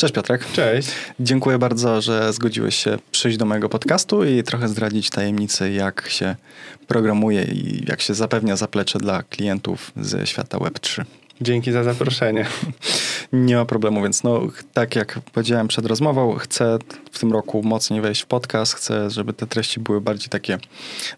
Cześć Piotrek. Cześć. Dziękuję bardzo, że zgodziłeś się przyjść do mojego podcastu i trochę zdradzić tajemnicy, jak się programuje i jak się zapewnia zaplecze dla klientów ze świata Web3. Dzięki za zaproszenie. Nie ma problemu, więc no, tak jak powiedziałem przed rozmową, chcę w tym roku mocniej wejść w podcast, chcę, żeby te treści były bardziej takie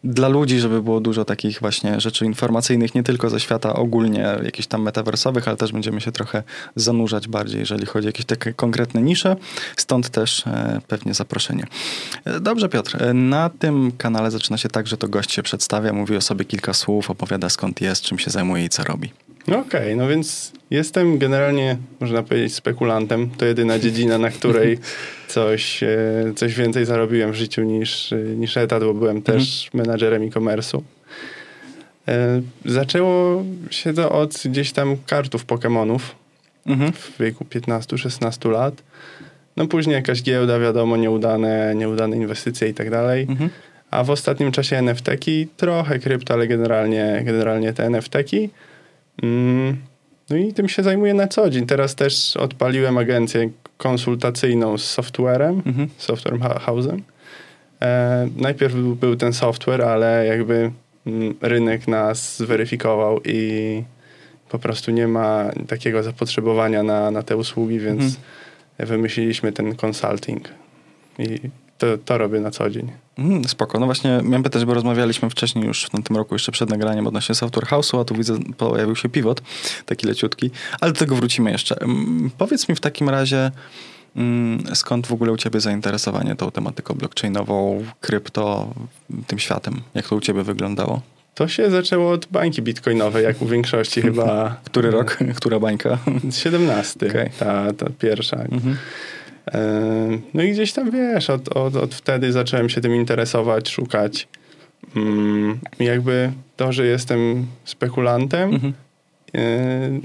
dla ludzi, żeby było dużo takich właśnie rzeczy informacyjnych, nie tylko ze świata ogólnie jakichś tam metaversowych, ale też będziemy się trochę zanurzać bardziej, jeżeli chodzi o jakieś takie konkretne nisze, stąd też e, pewnie zaproszenie. E, dobrze Piotr, e, na tym kanale zaczyna się tak, że to gość się przedstawia, mówi o sobie kilka słów, opowiada skąd jest, czym się zajmuje i co robi. No okej, okay, no więc jestem generalnie, można powiedzieć, spekulantem. To jedyna dziedzina, na której coś, e, coś więcej zarobiłem w życiu niż, niż etat, bo byłem mhm. też menadżerem e-commerce'u. E, zaczęło się to od gdzieś tam kartów Pokémonów mhm. w wieku 15-16 lat. No później jakaś giełda, wiadomo, nieudane, nieudane inwestycje i tak dalej. Mhm. A w ostatnim czasie NFT-ki, trochę krypto, ale generalnie, generalnie te NFT-ki. Mm, no i tym się zajmuję na co dzień. Teraz też odpaliłem agencję konsultacyjną z softwarem, mhm. software house'em. E, najpierw był ten software, ale jakby mm, rynek nas zweryfikował i po prostu nie ma takiego zapotrzebowania na, na te usługi, więc mhm. wymyśliliśmy ten consulting. I to, to robię na co dzień. Mm, spoko. No właśnie miałem pytać, bo rozmawialiśmy wcześniej już w tym roku, jeszcze przed nagraniem odnośnie Software House'u, a tu widzę, pojawił się pivot, taki leciutki, ale do tego wrócimy jeszcze. Mm, powiedz mi w takim razie, mm, skąd w ogóle u ciebie zainteresowanie tą tematyką blockchainową, krypto, tym światem? Jak to u ciebie wyglądało? To się zaczęło od bańki bitcoinowej, jak u większości chyba. Który rok? Która bańka? 17. Okay. Ta, ta pierwsza. Mhm. No i gdzieś tam wiesz, od, od, od wtedy zacząłem się tym interesować, szukać. Mm, jakby to, że jestem spekulantem, mhm. E,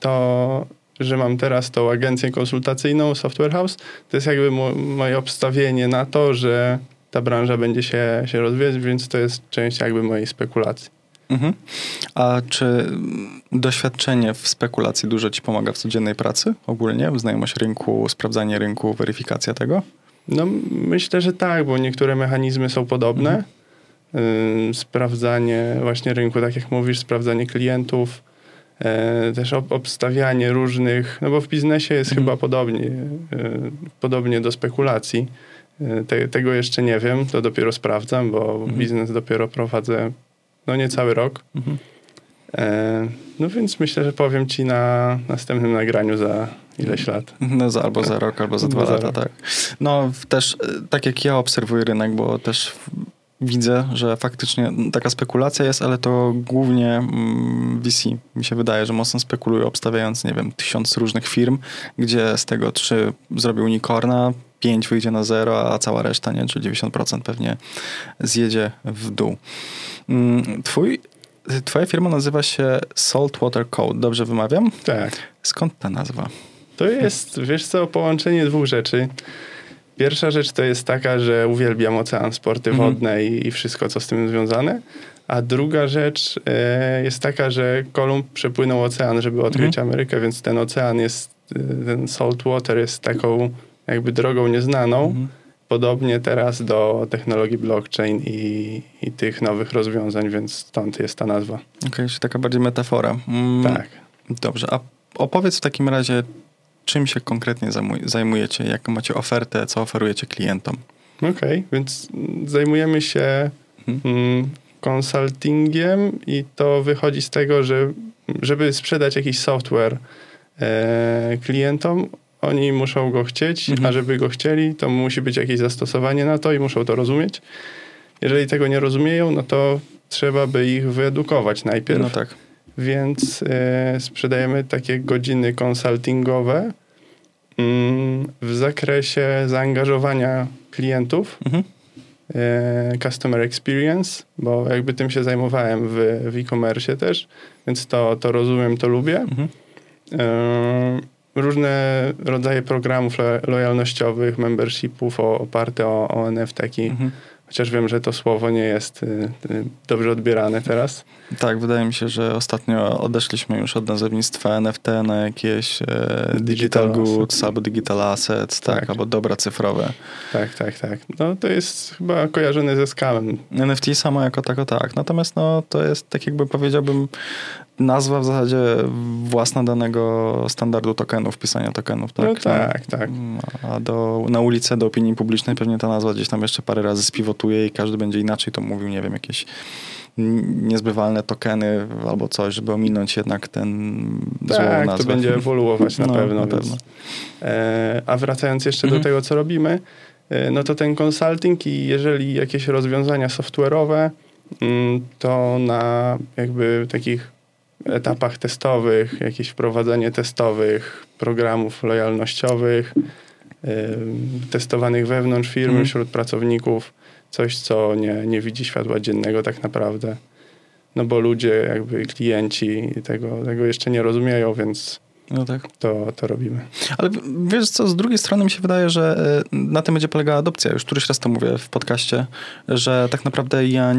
to, że mam teraz tą agencję konsultacyjną Software House, to jest jakby moje obstawienie na to, że ta branża będzie się, się rozwijać, więc to jest część jakby mojej spekulacji. Mhm. A czy doświadczenie w spekulacji dużo ci pomaga w codziennej pracy ogólnie? Znajomość rynku, sprawdzanie rynku, weryfikacja tego? No myślę, że tak, bo niektóre mechanizmy są podobne. Mhm. sprawdzanie właśnie rynku, tak jak mówisz, sprawdzanie klientów, e, też obstawianie różnych, no bo w biznesie jest mhm. chyba podobnie, e, podobnie do spekulacji. E, te, tego jeszcze nie wiem, to dopiero sprawdzam, bo mhm. biznes dopiero prowadzę no niecały rok. Mhm. E, no więc myślę, że powiem ci na następnym nagraniu za ileś lat. No za, albo za rok, albo za dwa lata, tak. No też e, tak jak ja obserwuję rynek, bo też widzę, że faktycznie taka spekulacja jest, ale to głównie VC mi się wydaje, że mocno spekulują, obstawiając, nie wiem, tysiąc różnych firm, gdzie z tego trzy zrobił unicorna, 5 wyjdzie na zero, a cała reszta, nie, czy 90% pewnie zjedzie w dół. Mm, twój, twoja firma nazywa się Saltwater Code, dobrze wymawiam? Tak. Skąd ta nazwa? To jest, wiesz co, połączenie dwóch rzeczy. Pierwsza rzecz to jest taka, że uwielbiam ocean, sporty mhm. wodne i, i, wszystko, co z tym związane. A druga rzecz e, jest taka, że Kolumb przepłynął ocean, żeby odkryć mhm. Amerykę, więc ten ocean jest, e, ten saltwater jest taką jakby drogą nieznaną. Mhm. Podobnie teraz do technologii blockchain i, i tych nowych rozwiązań, więc stąd jest ta nazwa. Okej, okay, czyli taka bardziej metafora. Mm, tak. Dobrze, a opowiedz w takim razie, czym się konkretnie zajmujecie, jaką macie ofertę, co oferujecie klientom? Okej, okay, więc zajmujemy się mhm. mm, konsultingiem i to wychodzi z tego, że żeby sprzedać jakiś software e, klientom, oni muszą go chcieć, mhm. a żeby go chcieli, to musi być jakieś zastosowanie na to i muszą to rozumieć. Jeżeli tego nie rozumieją, no to trzeba by ich wyedukować najpierw. No tak. Więc e, sprzedajemy takie godziny konsultingowe mm, w zakresie zaangażowania klientów. Mhm. E, customer experience, bo jakby tym się zajmowałem w, w e-commerce też, więc to, to rozumiem, to lubię. Mhm. Różne rodzaje programów lojalnościowych, membershipów o, oparte o, o NFT-ki mhm. chociaż wiem, że to słowo nie jest y, y, dobrze odbierane teraz. Tak, wydaje mi się, że ostatnio odeszliśmy już od nazewnictwa NFT na jakieś e, digital, digital goods albo digital assets, tak. tak, albo dobra cyfrowe. Tak, tak, tak. No to jest chyba kojarzone ze skamem. NFT samo jako tako tak, natomiast no to jest tak jakby powiedziałbym nazwa w zasadzie własna danego standardu tokenów, pisania tokenów, tak? No tak, tak. A do, na ulicę, do opinii publicznej pewnie ta nazwa gdzieś tam jeszcze parę razy spiwotuje i każdy będzie inaczej to mówił, nie wiem, jakieś niezbywalne tokeny albo coś, żeby ominąć jednak ten tak, złą nazwę. to będzie ewoluować na no, pewno. Na pewno. e, a wracając jeszcze mhm. do tego, co robimy, e, no to ten consulting i jeżeli jakieś rozwiązania software'owe, mm, to na jakby takich etapach testowych, jakieś wprowadzenie testowych, programów lojalnościowych, testowanych wewnątrz firmy, mm. wśród pracowników, coś, co nie, nie widzi światła dziennego tak naprawdę. No bo ludzie, jakby klienci tego, tego jeszcze nie rozumieją, więc no tak. to, to robimy. Ale wiesz co, z drugiej strony mi się wydaje, że e, na tym będzie polegała adopcja. Już któryś raz to mówię w podcaście, że tak naprawdę ja,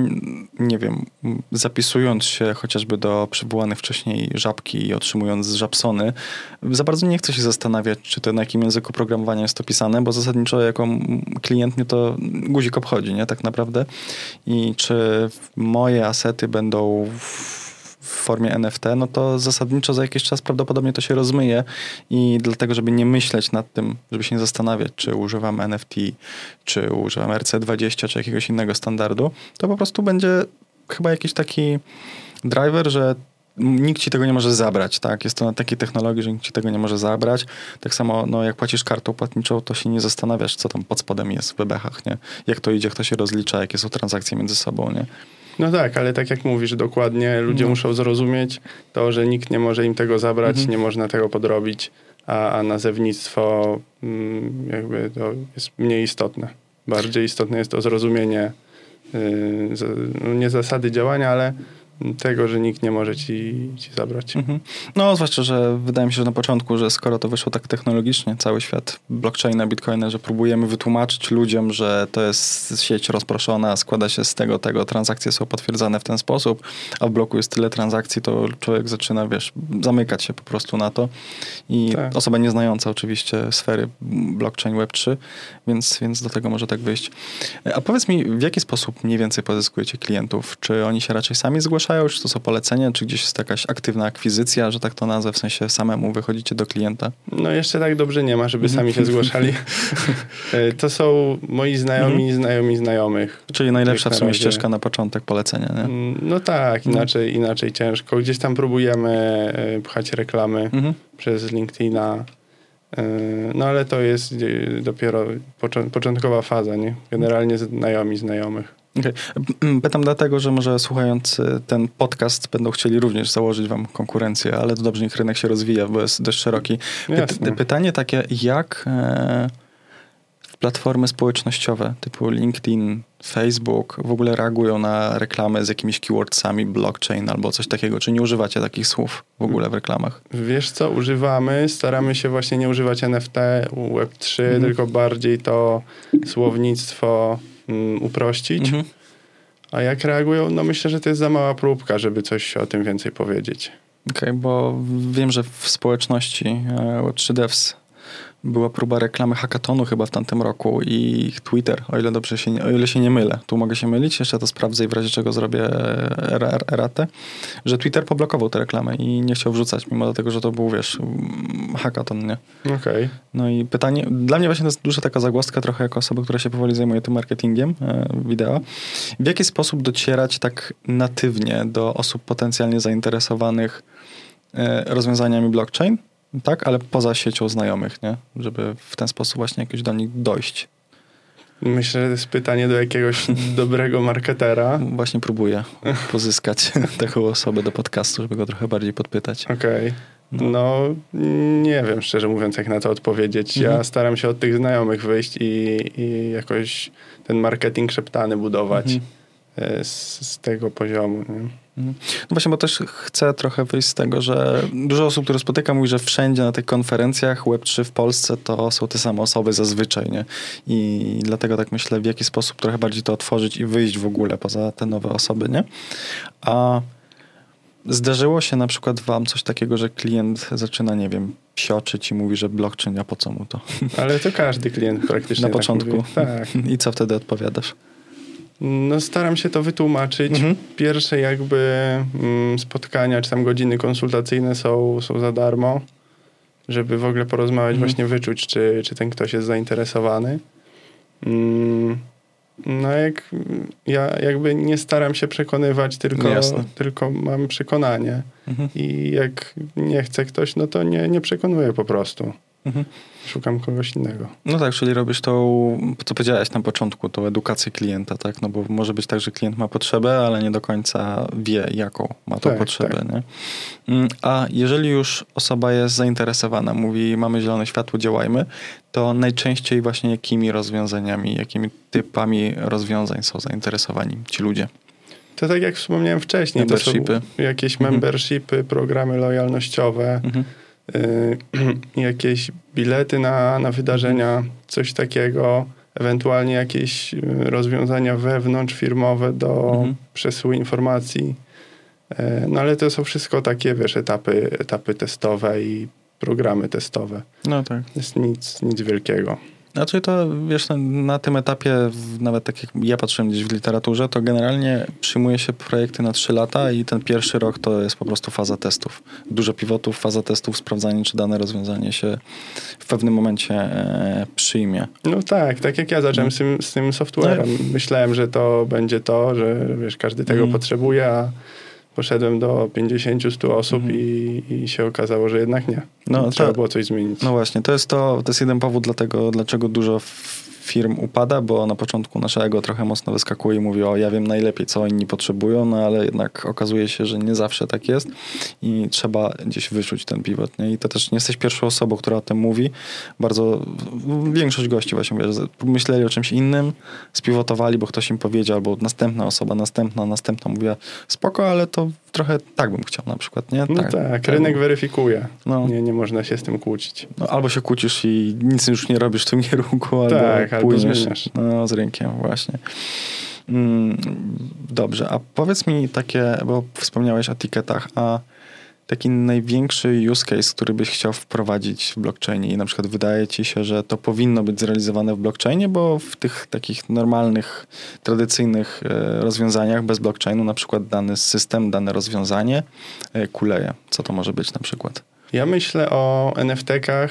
nie wiem, zapisując się chociażby do przywołanych wcześniej żabki i otrzymując żabsony, za bardzo nie chcę się zastanawiać, czy to na jakim języku programowania jest to pisane, bo zasadniczo jako klient mnie to guzik obchodzi, nie? Tak naprawdę. I czy moje asety będą w formie NFT, no to zasadniczo za jakiś czas prawdopodobnie to się rozmyje i dlatego, żeby nie myśleć nad tym, żeby się nie zastanawiać, czy używam NFT, czy używam RC20, czy jakiegoś innego standardu, to po prostu będzie chyba jakiś taki driver, że nikt ci tego nie może zabrać, tak? Jest to na takiej technologii, że nikt ci tego nie może zabrać. Tak samo, no, jak płacisz kartą płatniczą, to się nie zastanawiasz, co tam pod spodem jest w bebechach, nie? Jak to idzie, kto się rozlicza, jakie są transakcje między sobą, nie? No tak, ale tak jak mówisz dokładnie, ludzie no. muszą zrozumieć to, że nikt nie może im tego zabrać, mhm. nie można tego podrobić, a, a nazewnictwo mm, jakby to jest mniej istotne. Bardziej istotne jest to zrozumienie yy, nie zasady działania, ale tego, że nikt nie może ci, ci zabrać. Mhm. No, zwłaszcza, że wydaje mi się, że na początku, że skoro to wyszło tak technologicznie, cały świat blockchaina, bitcoina, że próbujemy wytłumaczyć ludziom, że to jest sieć rozproszona, składa się z tego, tego, transakcje są potwierdzane w ten sposób, a w bloku jest tyle transakcji, to człowiek zaczyna, wiesz, zamykać się po prostu na to. I tak. osoba nieznająca oczywiście sfery blockchain Web3, więc, więc do tego może tak wyjść. A powiedz mi, w jaki sposób mniej więcej pozyskujecie klientów? Czy oni się raczej sami zgłaszają, zgłaszają, czy to są polecenia, czy gdzieś jest jakaś aktywna akwizycja, że tak to nazwę, w sensie samemu wychodzicie do klienta? No jeszcze tak dobrze nie ma, żeby sami się zgłaszali. E, to są moi znajomi, mhm. znajomi znajomych. Czyli najlepsza w sumie ścieżka na początek polecenia, nie? Mm, no tak, no. inaczej, inaczej ciężko. Gdzieś tam próbujemy e, pchać reklamy mhm. przez LinkedIna, e, no ale to jest dopiero początkowa faza, nie? Generalnie znajomi znajomych. Okay. Pytam dlatego, że może słuchając ten podcast będą chcieli również założyć wam konkurencję, ale to dobrze, niech rynek się rozwija, bo jest dość szeroki. Py pytanie takie, jak e, platformy społecznościowe typu LinkedIn, Facebook w ogóle reagują na reklamy z jakimiś keywordsami blockchain albo coś takiego? Czy nie używacie takich słów w ogóle w reklamach? Wiesz co, używamy. Staramy się właśnie nie używać NFT, Web3, mhm. tylko bardziej to słownictwo mm, uprościć. Mhm. A jak reagują? No myślę, że to jest za mała próbka, żeby coś o tym więcej powiedzieć. Okej, okay, bo wiem, że w społeczności e, Web3 Devs była próba reklamy hackatonu chyba w tamtym roku i Twitter, o ile dobrze się, o ile się nie mylę, tu mogę się mylić, jeszcze to sprawdzę i w razie czego zrobię eratę, że Twitter poblokował tę reklamę i nie chciał wrzucać, mimo tego, że to był, wiesz, hackathon, nie? Okej. Okay. No i pytanie, dla mnie właśnie to jest duża taka zagłoska trochę jako osoba, która się powoli zajmuje tym marketingiem e, wideo. W jaki sposób docierać tak natywnie do osób potencjalnie zainteresowanych e, rozwiązaniami blockchain, tak, ale poza siecią znajomych, nie? Żeby w ten sposób właśnie jakoś do nich dojść. Myślę, że to jest pytanie do jakiegoś dobrego marketera. Właśnie próbuję pozyskać taką osobę do podcastu, żeby go trochę bardziej podpytać. Okej. Okay. No. no. nie wiem szczerze mówiąc, jak na to odpowiedzieć. Mhm. Ja staram się od tych znajomych wyjść i, i jakoś ten marketing szeptany budować. Mhm. E, z, z tego poziomu. Nie? No właśnie, bo też chcę trochę wyjść z tego, że dużo osób, które spotykam, mówi, że wszędzie na tych konferencjach Web3 w Polsce to są te same osoby zazwyczaj, nie? I dlatego tak myślę, w jaki sposób trochę bardziej to otworzyć i wyjść w ogóle poza te nowe osoby, nie? A zdarzyło się na przykład wam coś takiego, że klient zaczyna, nie wiem, psioczyć i mówi, że blockchain, a po co mu to? Ale to każdy klient praktycznie Na tak początku. mówi. Tak. I co wtedy odpowiadasz? No staram się to wytłumaczyć. Mhm. Pierwsze jakby mm, spotkania, czy tam godziny konsultacyjne są, są za darmo, żeby w ogóle porozmawiać, Mhm. właśnie wyczuć, czy, czy ten ktoś jest zainteresowany. Mm, no jak ja jakby nie staram się przekonywać, tylko, Jasne. tylko mam przekonanie. Mhm. I jak nie chce ktoś, no to nie, nie przekonuję po prostu. Mhm. Szukam kogoś innego. No tak, czyli robisz tą, co powiedziałeś na początku, tą edukację klienta, tak? No bo może być tak, że klient ma potrzebę, ale nie do końca wie, jaką ma tą Tak, potrzebę, tak. nie? Mm, A jeżeli już osoba jest zainteresowana, mówi, mamy zielone światło, działajmy, to najczęściej właśnie jakimi rozwiązaniami, jakimi typami rozwiązań są zainteresowani ci ludzie? To tak jak wspomniałem wcześniej, to są jakieś Mhm. membershipy, programy lojalnościowe, Mhm. Y, jakieś bilety na, na wydarzenia, coś takiego, ewentualnie jakieś y, rozwiązania wewnątrzfirmowe do Mhm. przesyłu informacji. E, No ale to są wszystko takie, wiesz, etapy, etapy testowe i programy testowe. No tak. Jest nic, nic wielkiego. Znaczy to, wiesz, na, tym etapie, nawet tak jak ja patrzyłem gdzieś w literaturze, to generalnie przyjmuje się projekty na 3 lata i ten pierwszy rok to jest po prostu faza testów. Dużo pivotów, faza testów, sprawdzanie, czy dane rozwiązanie się w pewnym momencie e, przyjmie. No tak, tak jak ja zacząłem z tym, z tym softwarem. Myślałem, że to będzie to, że wiesz, każdy tego Mhm. potrzebuje, a poszedłem do 50-100 osób Mhm. i, i się okazało, że jednak nie. No, Trzeba to- było coś zmienić. No właśnie, to jest to, to jest jeden powód dlatego, dlaczego dużo firm upada, bo na początku nasze ego trochę mocno wyskakuje i mówi, o ja wiem najlepiej, co inni potrzebują, no ale jednak okazuje się, że nie zawsze tak jest i trzeba gdzieś wyczuć ten pivot, nie? I to też nie jesteś pierwszą osobą, która o tym mówi. Bardzo, większość gości właśnie, myśleli o czymś innym, spiwotowali, bo ktoś im powiedział, albo następna osoba, następna, następna mówiła, spoko, ale to trochę tak bym chciał na przykład, nie? No tak, rynek weryfikuje. No. Nie, nie można się z tym kłócić. No, albo się kłócisz i nic już nie robisz w tym kierunku, Tak, albo zmieniasz. no, z rynkiem właśnie. Mm, dobrze, a powiedz mi takie, bo wspomniałeś o etykietach, a taki największy use case, który byś chciał wprowadzić w blockchainie i na przykład wydaje ci się, że to powinno być zrealizowane w blockchainie, bo w tych takich normalnych, tradycyjnych e, rozwiązaniach bez blockchainu, na przykład dany system, dane rozwiązanie e, kuleje. Co to może być na przykład? Ja myślę o NFT-kach,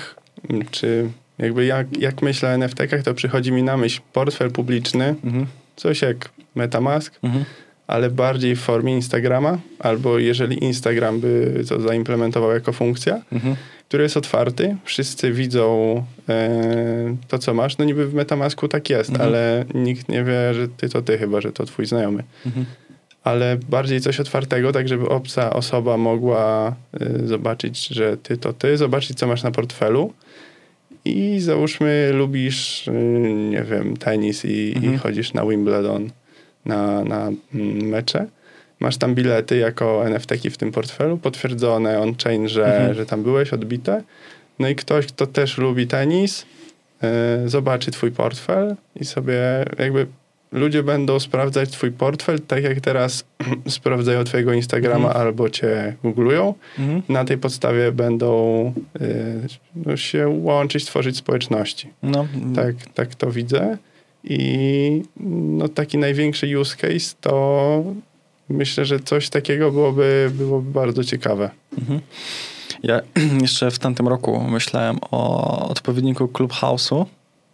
czy jakby jak, jak myślę o NFT-kach, to przychodzi mi na myśl portfel publiczny, Mhm. coś jak Metamask, Mhm. ale bardziej w formie Instagrama, albo jeżeli Instagram by to zaimplementował jako funkcja, Mhm. który jest otwarty, wszyscy widzą e, to, co masz. No niby w Metamasku tak jest, Mhm. ale nikt nie wie, że ty to ty, chyba że to twój znajomy. Mhm. Ale bardziej coś otwartego, tak żeby obca osoba mogła e, zobaczyć, że ty to ty, zobaczyć, co masz na portfelu. I załóżmy, lubisz, e, nie wiem, tenis i, Mhm. i chodzisz na Wimbledon na, na mm, mecze. Masz tam bilety jako NFT w tym portfelu, potwierdzone on-chain, że, Mhm. że tam byłeś, odbite. No i ktoś, kto też lubi tenis, e, zobaczy twój portfel i sobie jakby ludzie będą sprawdzać twój portfel, tak jak teraz sprawdzają twojego Instagrama Mhm. albo cię googlują. Mhm. Na tej podstawie będą e, no, się łączyć, tworzyć społeczności. No, Tak, tak to widzę. I no, taki największy use case to myślę, że coś takiego byłoby, byłoby bardzo ciekawe. Mhm. Ja jeszcze w tamtym roku myślałem o odpowiedniku Clubhouse'u,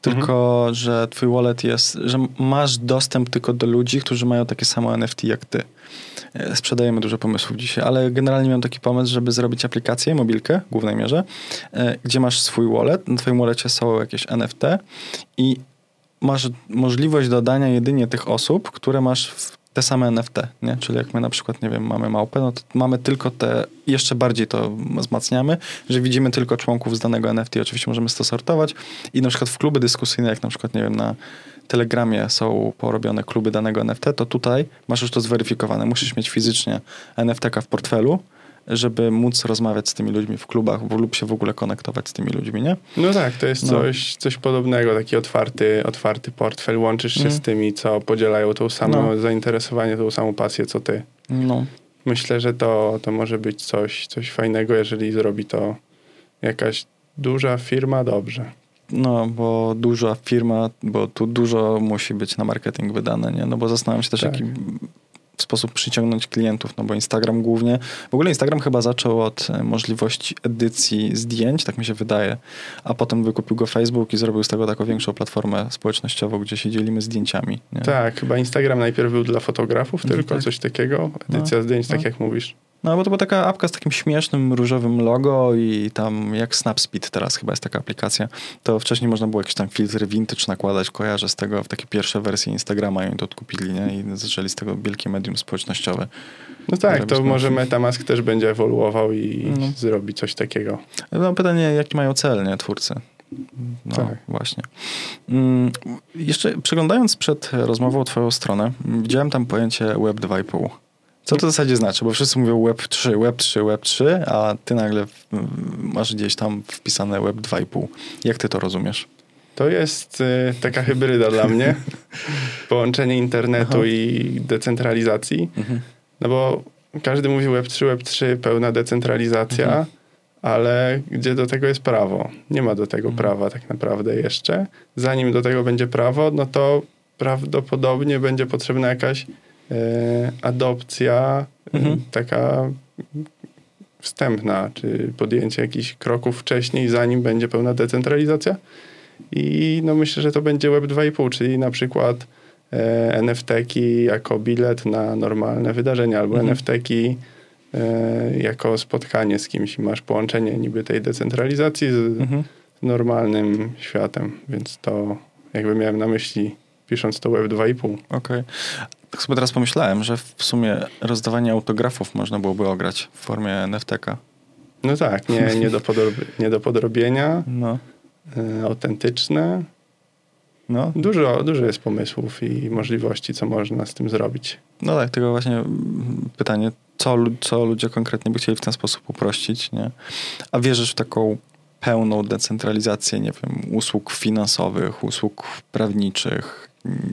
tylko że twój wallet jest, że masz dostęp tylko do ludzi, którzy mają takie samo NFT jak ty. E, Sprzedajemy dużo pomysłów dzisiaj, ale generalnie miałem taki pomysł, żeby zrobić aplikację, mobilkę w głównej mierze, e, gdzie masz swój wallet, na twoim wallecie są jakieś NFT i masz możliwość dodania jedynie tych osób, które masz w te same NFT, nie? Czyli jak my na przykład, nie wiem, mamy małpę, no to mamy tylko te, jeszcze bardziej to wzmacniamy, że widzimy tylko członków z danego NFT. Oczywiście możemy to sortować i na przykład w kluby dyskusyjne, jak na przykład, nie wiem, na Telegramie są porobione kluby danego NFT, to tutaj masz już to zweryfikowane. Musisz mieć fizycznie NFT w portfelu, żeby móc rozmawiać z tymi ludźmi w klubach lub się w ogóle konektować z tymi ludźmi, nie? No tak, to jest no. coś, coś podobnego, taki otwarty, otwarty portfel. Łączysz się mm. z tymi, co podzielają tą samą no. zainteresowanie, tą samą pasję, co ty. No. Myślę, że to, to może być coś, coś fajnego, jeżeli zrobi to jakaś duża firma dobrze. No, bo duża firma, bo tu dużo musi być na marketing wydane, nie? No bo zastanawiam się też, tak. jaki sposób przyciągnąć klientów, no bo Instagram głównie, w ogóle Instagram chyba zaczął od e, możliwości edycji zdjęć, tak mi się wydaje, a potem wykupił go Facebook i zrobił z tego taką większą platformę społecznościową, gdzie się dzielimy zdjęciami. Nie? Tak, chyba Instagram najpierw był dla fotografów mhm, tylko, tak. coś takiego, edycja no, zdjęć, tak no. jak mówisz. No, bo to była taka apka z takim śmiesznym, różowym logo i tam jak Snapspeed teraz chyba jest taka aplikacja. To wcześniej można było jakieś tam filtry vintage nakładać, kojarzę z tego w takie pierwsze wersje Instagrama i oni to odkupili, nie? I zaczęli z tego wielkie medium społecznościowe. No tak, to może Metamask też będzie ewoluował i no. zrobi coś takiego. No pytanie, jaki mają cel, nie, twórcy? No, tak. właśnie. Mm, jeszcze przeglądając przed rozmową twoją stronę, widziałem tam pojęcie Web 2,5. Co to w zasadzie znaczy? Bo wszyscy mówią Web 3, Web 3, Web 3, a ty nagle masz gdzieś tam wpisane Web 2,5. Jak ty to rozumiesz? To jest y, taka hybryda dla mnie. Połączenie internetu Aha. i decentralizacji. Mhm. No bo każdy mówi Web 3, Web 3, pełna decentralizacja, mhm. ale gdzie do tego jest prawo? Nie ma do tego mhm. prawa tak naprawdę jeszcze. Zanim do tego będzie prawo, no to prawdopodobnie będzie potrzebna jakaś adopcja e, mhm. taka wstępna, czy podjęcie jakichś kroków wcześniej, zanim będzie pełna decentralizacja. I no myślę, że to będzie Web 2,5, czyli na przykład e, NFT-ki jako bilet na normalne wydarzenia, albo mhm. NFT-ki e, jako spotkanie z kimś i masz połączenie niby tej decentralizacji z mhm. normalnym światem. Więc to jakby miałem na myśli pisząc to Web 2,5. Okej. Okay. Tak sobie teraz pomyślałem, że w sumie rozdawanie autografów można byłoby ograć w formie NFT-ka. No tak, nie, nie, do, podrob- nie do podrobienia, no. y, autentyczne. No. Dużo, dużo jest pomysłów i możliwości, co można z tym zrobić. No tak, tylko właśnie pytanie, co, co ludzie konkretnie by chcieli w ten sposób uprościć, nie? A wierzysz w taką pełną decentralizację, nie wiem, usług finansowych, usług prawniczych,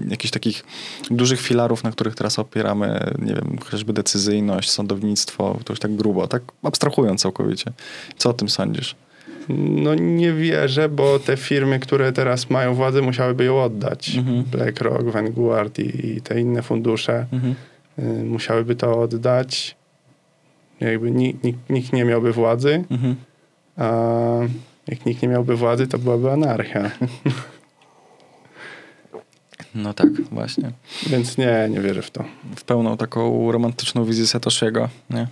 jakichś takich dużych filarów, na których teraz opieramy, nie wiem, chociażby decyzyjność, sądownictwo, to już tak grubo, tak abstrahując całkowicie. Co o tym sądzisz? No nie wierzę, bo te firmy, które teraz mają władzę, musiałyby ją oddać. Mhm. BlackRock, Vanguard i, i, te inne fundusze mhm. y, musiałyby to oddać. Jakby nikt, nikt, nikt nie miałby władzy, mhm. a jak nikt nie miałby władzy, to byłaby anarchia. No tak, właśnie. Więc nie, nie wierzę w to. W pełną taką romantyczną wizję Satoshiego, nie?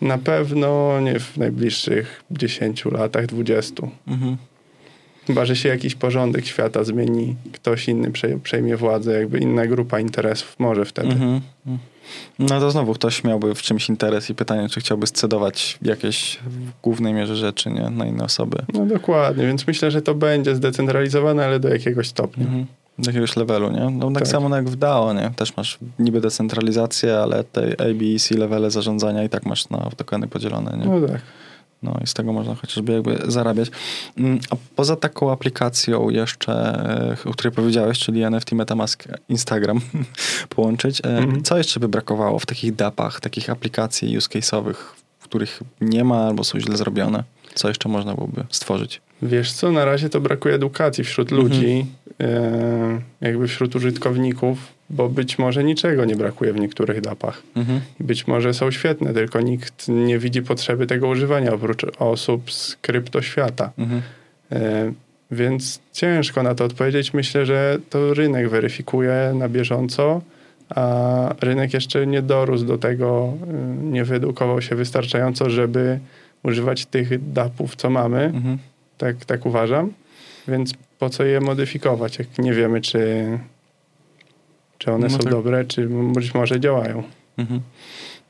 Na pewno nie w najbliższych 10 latach, 20. Mhm. Chyba, że się jakiś porządek świata zmieni, ktoś inny przejmie władzę, jakby inna grupa interesów może wtedy. Mhm. No to znowu ktoś miałby w czymś interes i pytanie, czy chciałby scedować jakieś w głównej mierze rzeczy nie? na inne osoby. No dokładnie, więc myślę, że to będzie zdecentralizowane, ale do jakiegoś stopnia. Mhm do jakiegoś levelu, nie? No tak, tak, samo jak w DAO, nie? Też masz niby decentralizację, ale tej ABC levele zarządzania i tak masz na tokeny podzielone, nie? No tak. No i z tego można chociażby jakby zarabiać. Mm, a poza taką aplikacją jeszcze, e, o której powiedziałeś, czyli NFT Metamask Instagram połączyć, mm -hmm. co jeszcze by brakowało w takich dapach, takich aplikacji use case'owych, w których nie ma albo są źle zrobione? Co jeszcze można byłoby stworzyć? Wiesz co, na razie to brakuje edukacji wśród ludzi, mm-hmm. jakby wśród użytkowników, bo być może niczego nie brakuje w niektórych dapach. I być może są świetne, tylko nikt nie widzi potrzeby tego używania oprócz osób z kryptoświata. Mm-hmm. Więc ciężko na to odpowiedzieć. Myślę, że to rynek weryfikuje na bieżąco, a rynek jeszcze nie dorósł do tego, e, nie wyedukował się wystarczająco, żeby używać tych dapów, co mamy. Mhm. Tak, tak uważam. Więc po co je modyfikować, jak nie wiemy, czy, czy one No są tak. dobre, czy być może działają. Mhm.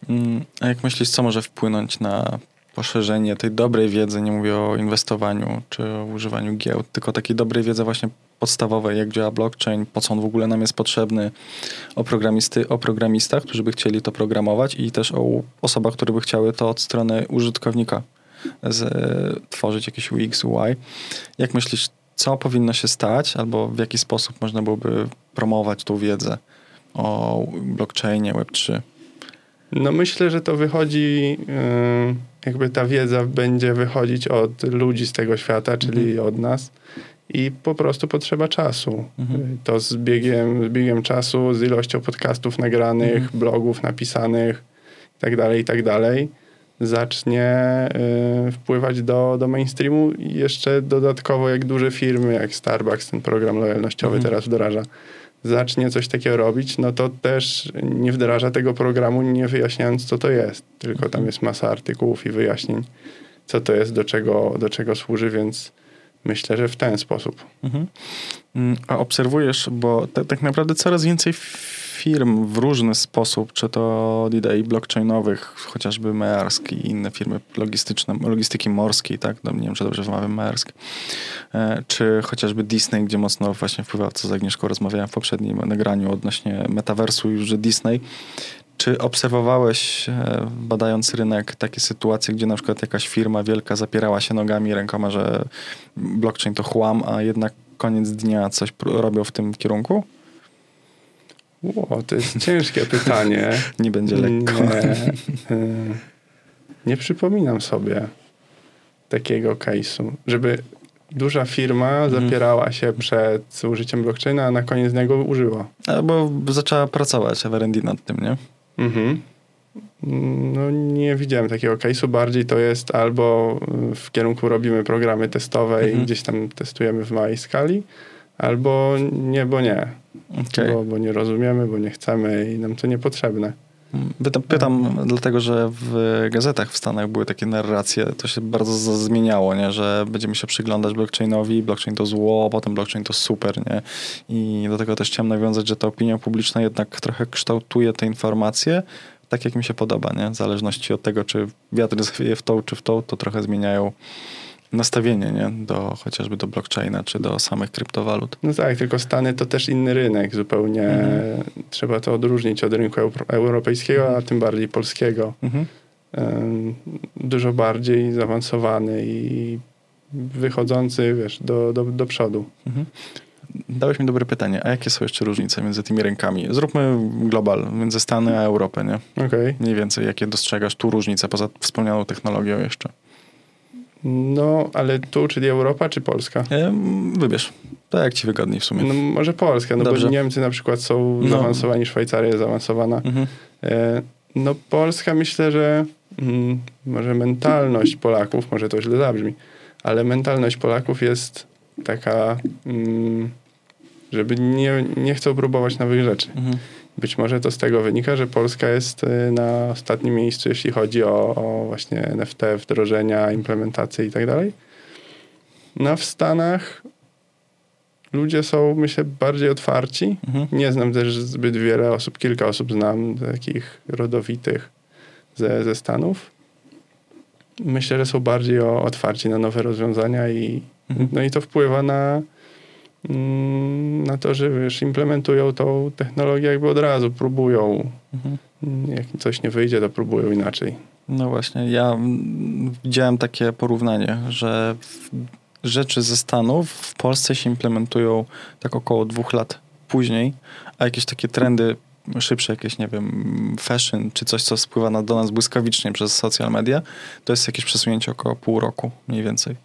Mm, A jak myślisz, co może wpłynąć na poszerzenie tej dobrej wiedzy, nie mówię o inwestowaniu czy o używaniu giełd, tylko takiej dobrej wiedzy właśnie podstawowej, jak działa blockchain, po co on w ogóle nam jest potrzebny, o, programisty, o programistach, którzy by chcieli to programować i też o osobach, które by chciały to od strony użytkownika z, tworzyć jakieś UX, UI. Jak myślisz, co powinno się stać albo w jaki sposób można byłoby promować tą wiedzę o blockchainie Web3? No myślę, że to wychodzi, yy, jakby ta wiedza będzie wychodzić od ludzi z tego świata, czyli Mhm. od nas i po prostu potrzeba czasu. Mhm. Yy, To z biegiem, z biegiem czasu, z ilością podcastów nagranych, Mhm. blogów napisanych i tak zacznie yy, wpływać do, do mainstreamu i jeszcze dodatkowo jak duże firmy, jak Starbucks, ten program lojalnościowy Mhm. teraz wdraża, zacznie coś takiego robić, no to też nie wdraża tego programu, nie wyjaśniając, co to jest. Tylko tam Mhm. jest masa artykułów i wyjaśnień, co to jest, do czego, do czego służy, więc myślę, że w ten sposób. Mhm. Mm, A obserwujesz, bo ta, tak naprawdę coraz więcej firm w różny sposób, czy to od idei blockchainowych, chociażby Maersk i inne firmy logistyczne, logistyki morskiej, tak, no, nie wiem, czy dobrze wymawiam Maersk, e, czy chociażby Disney, gdzie mocno właśnie wpływa, co z Agnieszką rozmawiałem w poprzednim nagraniu odnośnie metaversu już, że Disney czy obserwowałeś, e, badając rynek, takie sytuacje, gdzie na przykład jakaś firma wielka zapierała się nogami i rękoma, że blockchain to chłam, a jednak koniec dnia coś robią w tym kierunku? Ło, to jest ciężkie pytanie. Nie będzie lekko. Nie, y, nie przypominam sobie takiego case'u, żeby duża firma Mhm. zapierała się przed użyciem blockchaina, a na koniec niego użyła. Albo zaczęła pracować w R&D nad tym, nie? Mhm. No nie widziałem takiego case'u. Bardziej to jest albo w kierunku robimy programy testowe Mhm. i gdzieś tam testujemy w małej skali, albo nie, bo nie. Okej. Bo, bo nie rozumiemy, bo nie chcemy i nam to niepotrzebne. Pytam, dlatego, że w gazetach w Stanach były takie narracje, to się bardzo zmieniało, nie? że będziemy się przyglądać blockchainowi, blockchain to zło, potem blockchain to super. Nie? I do tego też chciałem nawiązać, że ta opinia publiczna jednak trochę kształtuje te informacje tak, jak mi się podoba. Nie? W zależności od tego, czy wiatr zawieje w tą, czy w tą, to trochę zmieniają nastawienie nie? do chociażby do blockchaina, czy do samych kryptowalut. No tak, tylko Stany to też inny rynek zupełnie. Mhm. Trzeba to odróżnić od rynku euro- europejskiego, a tym bardziej polskiego. Mhm. Dużo bardziej zaawansowany i wychodzący, wiesz, do, do, do przodu. Mhm. Dałeś mi dobre pytanie. A jakie są jeszcze różnice między tymi rynkami? Zróbmy global, między Stany a Europę, nie? Okej. Mniej więcej, jakie dostrzegasz tu różnice poza wspomnianą technologią jeszcze? No, ale tu, czyli Europa, czy Polska? Em, Wybierz. Tak jak ci wygodniej w sumie. No może Polska, no Dobrze. bo Niemcy na przykład są No. zaawansowani, Szwajcaria jest zaawansowana. Mhm. E, No Polska myślę, że mm, może mentalność Polaków, może to źle zabrzmi, ale mentalność Polaków jest taka, mm, żeby nie, nie chcą próbować nowych rzeczy. Mhm. Być może to z tego wynika, że Polska jest y, na ostatnim miejscu, jeśli chodzi o, o właśnie NFT, wdrożenia, implementacje i tak dalej. No w Stanach ludzie są, myślę, bardziej otwarci. Mhm. Nie znam też zbyt wiele osób, kilka osób znam, takich rodowitych ze, ze Stanów. Myślę, że są bardziej o, otwarci na nowe rozwiązania i, Mhm. no i to wpływa na, na to, że wiesz, implementują tą technologię jakby od razu, próbują. Mhm. Jak coś nie wyjdzie, to próbują inaczej. No właśnie, ja widziałem takie porównanie, że rzeczy ze Stanów w Polsce się implementują tak około dwóch lat później, a jakieś takie trendy szybsze, jakieś, nie wiem, fashion, czy coś, co spływa na, do nas błyskawicznie przez social media, to jest jakieś przesunięcie około pół roku mniej więcej.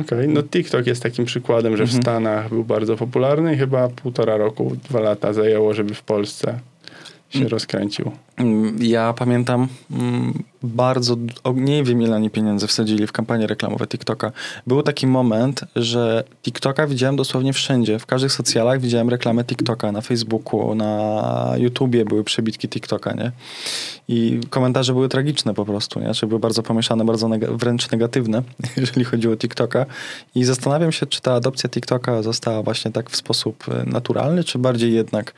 Okej, no TikTok jest takim przykładem, że w Mhm. Stanach był bardzo popularny i chyba półtora roku, dwa lata zajęło, żeby w Polsce się rozkręcił. Mm, Ja pamiętam mm, bardzo, nie wiem ile oni pieniędzy wsadzili w kampanię reklamową TikToka. Był taki moment, że TikToka widziałem dosłownie wszędzie. W każdych socjalach widziałem reklamę TikToka. Na Facebooku, na YouTubie były przebitki TikToka, nie? I komentarze były tragiczne po prostu, nie? Czy były bardzo pomieszane, bardzo neg- wręcz negatywne, jeżeli chodziło o TikToka. I zastanawiam się, czy ta adopcja TikToka została właśnie tak w sposób e, naturalny, czy bardziej jednak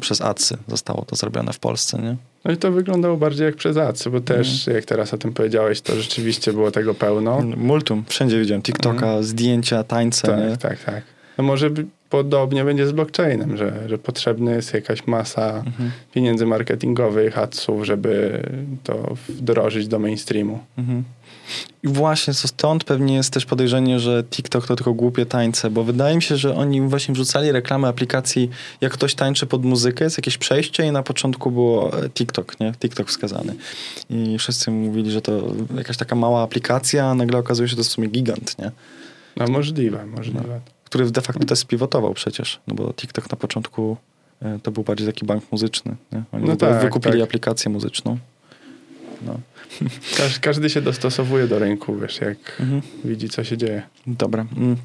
przez adsy zostało to zrobione w Polsce, nie? No i to wyglądało bardziej jak przez adsy, bo też jak teraz o tym powiedziałeś, to rzeczywiście było tego pełno. Multum. Wszędzie widziałem TikToka, zdjęcia, tańce, nie? Tak, tak, tak. No może podobnie będzie z blockchainem, że, że potrzebna jest jakaś masa pieniędzy marketingowych, adsów, żeby to wdrożyć do mainstreamu. Mhm. I właśnie co stąd pewnie jest też podejrzenie, że TikTok to tylko głupie tańce, bo wydaje mi się, że oni właśnie wrzucali reklamy aplikacji, jak ktoś tańczy pod muzykę, jest jakieś przejście i na początku było e, TikTok, nie? TikTok wskazany. I wszyscy mówili, że to jakaś taka mała aplikacja, a nagle okazuje się, że to w sumie gigant, nie? No możliwe, możliwe. Który de facto też spivotował przecież, no bo TikTok na początku e, to był bardziej taki bank muzyczny, nie? Oni No tak, wykupili tak. aplikację muzyczną. No. Każ, każdy się dostosowuje do rynku, wiesz, jak Mhm. widzi, co się dzieje. Dobra. Mm.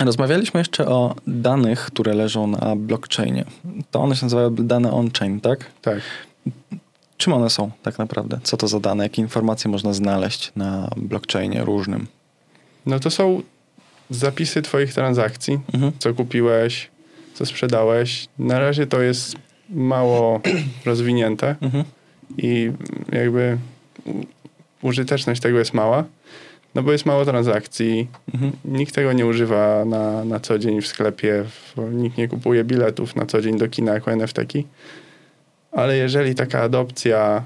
Rozmawialiśmy jeszcze o danych, które leżą na blockchainie. To one się nazywają dane on-chain, tak? Tak. Czym one są tak naprawdę? Co to za dane? Jakie informacje można znaleźć na blockchainie różnym? No to są zapisy twoich transakcji, Mhm. co kupiłeś, co sprzedałeś. Na razie to jest mało rozwinięte Mhm. I jakby użyteczność tego jest mała, no bo jest mało transakcji, Mhm. nikt tego nie używa na, na co dzień w sklepie, w, nikt nie kupuje biletów na co dzień do kina jako NFT-ki, ale jeżeli taka adopcja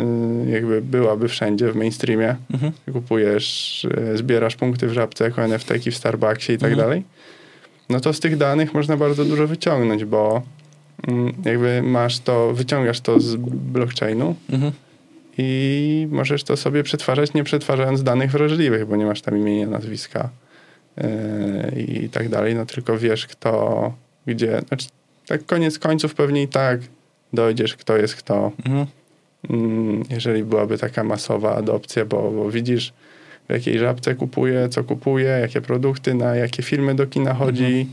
y, jakby byłaby wszędzie w mainstreamie, Mhm. kupujesz, y, zbierasz punkty w żabce jako NFT-ki w Starbucksie i tak Mhm. dalej, no to z tych danych można bardzo dużo wyciągnąć, bo jakby masz to, wyciągasz to z blockchainu Mhm. i możesz to sobie przetwarzać, nie przetwarzając danych wrażliwych, bo nie masz tam imienia, nazwiska yy, i tak dalej, no tylko wiesz kto, gdzie, znaczy tak koniec końców pewnie i tak dojdziesz kto jest kto, Mhm. Mm, jeżeli byłaby taka masowa adopcja, bo, bo widzisz w jakiej żabce kupuje, co kupuje, jakie produkty, na jakie filmy do kina chodzi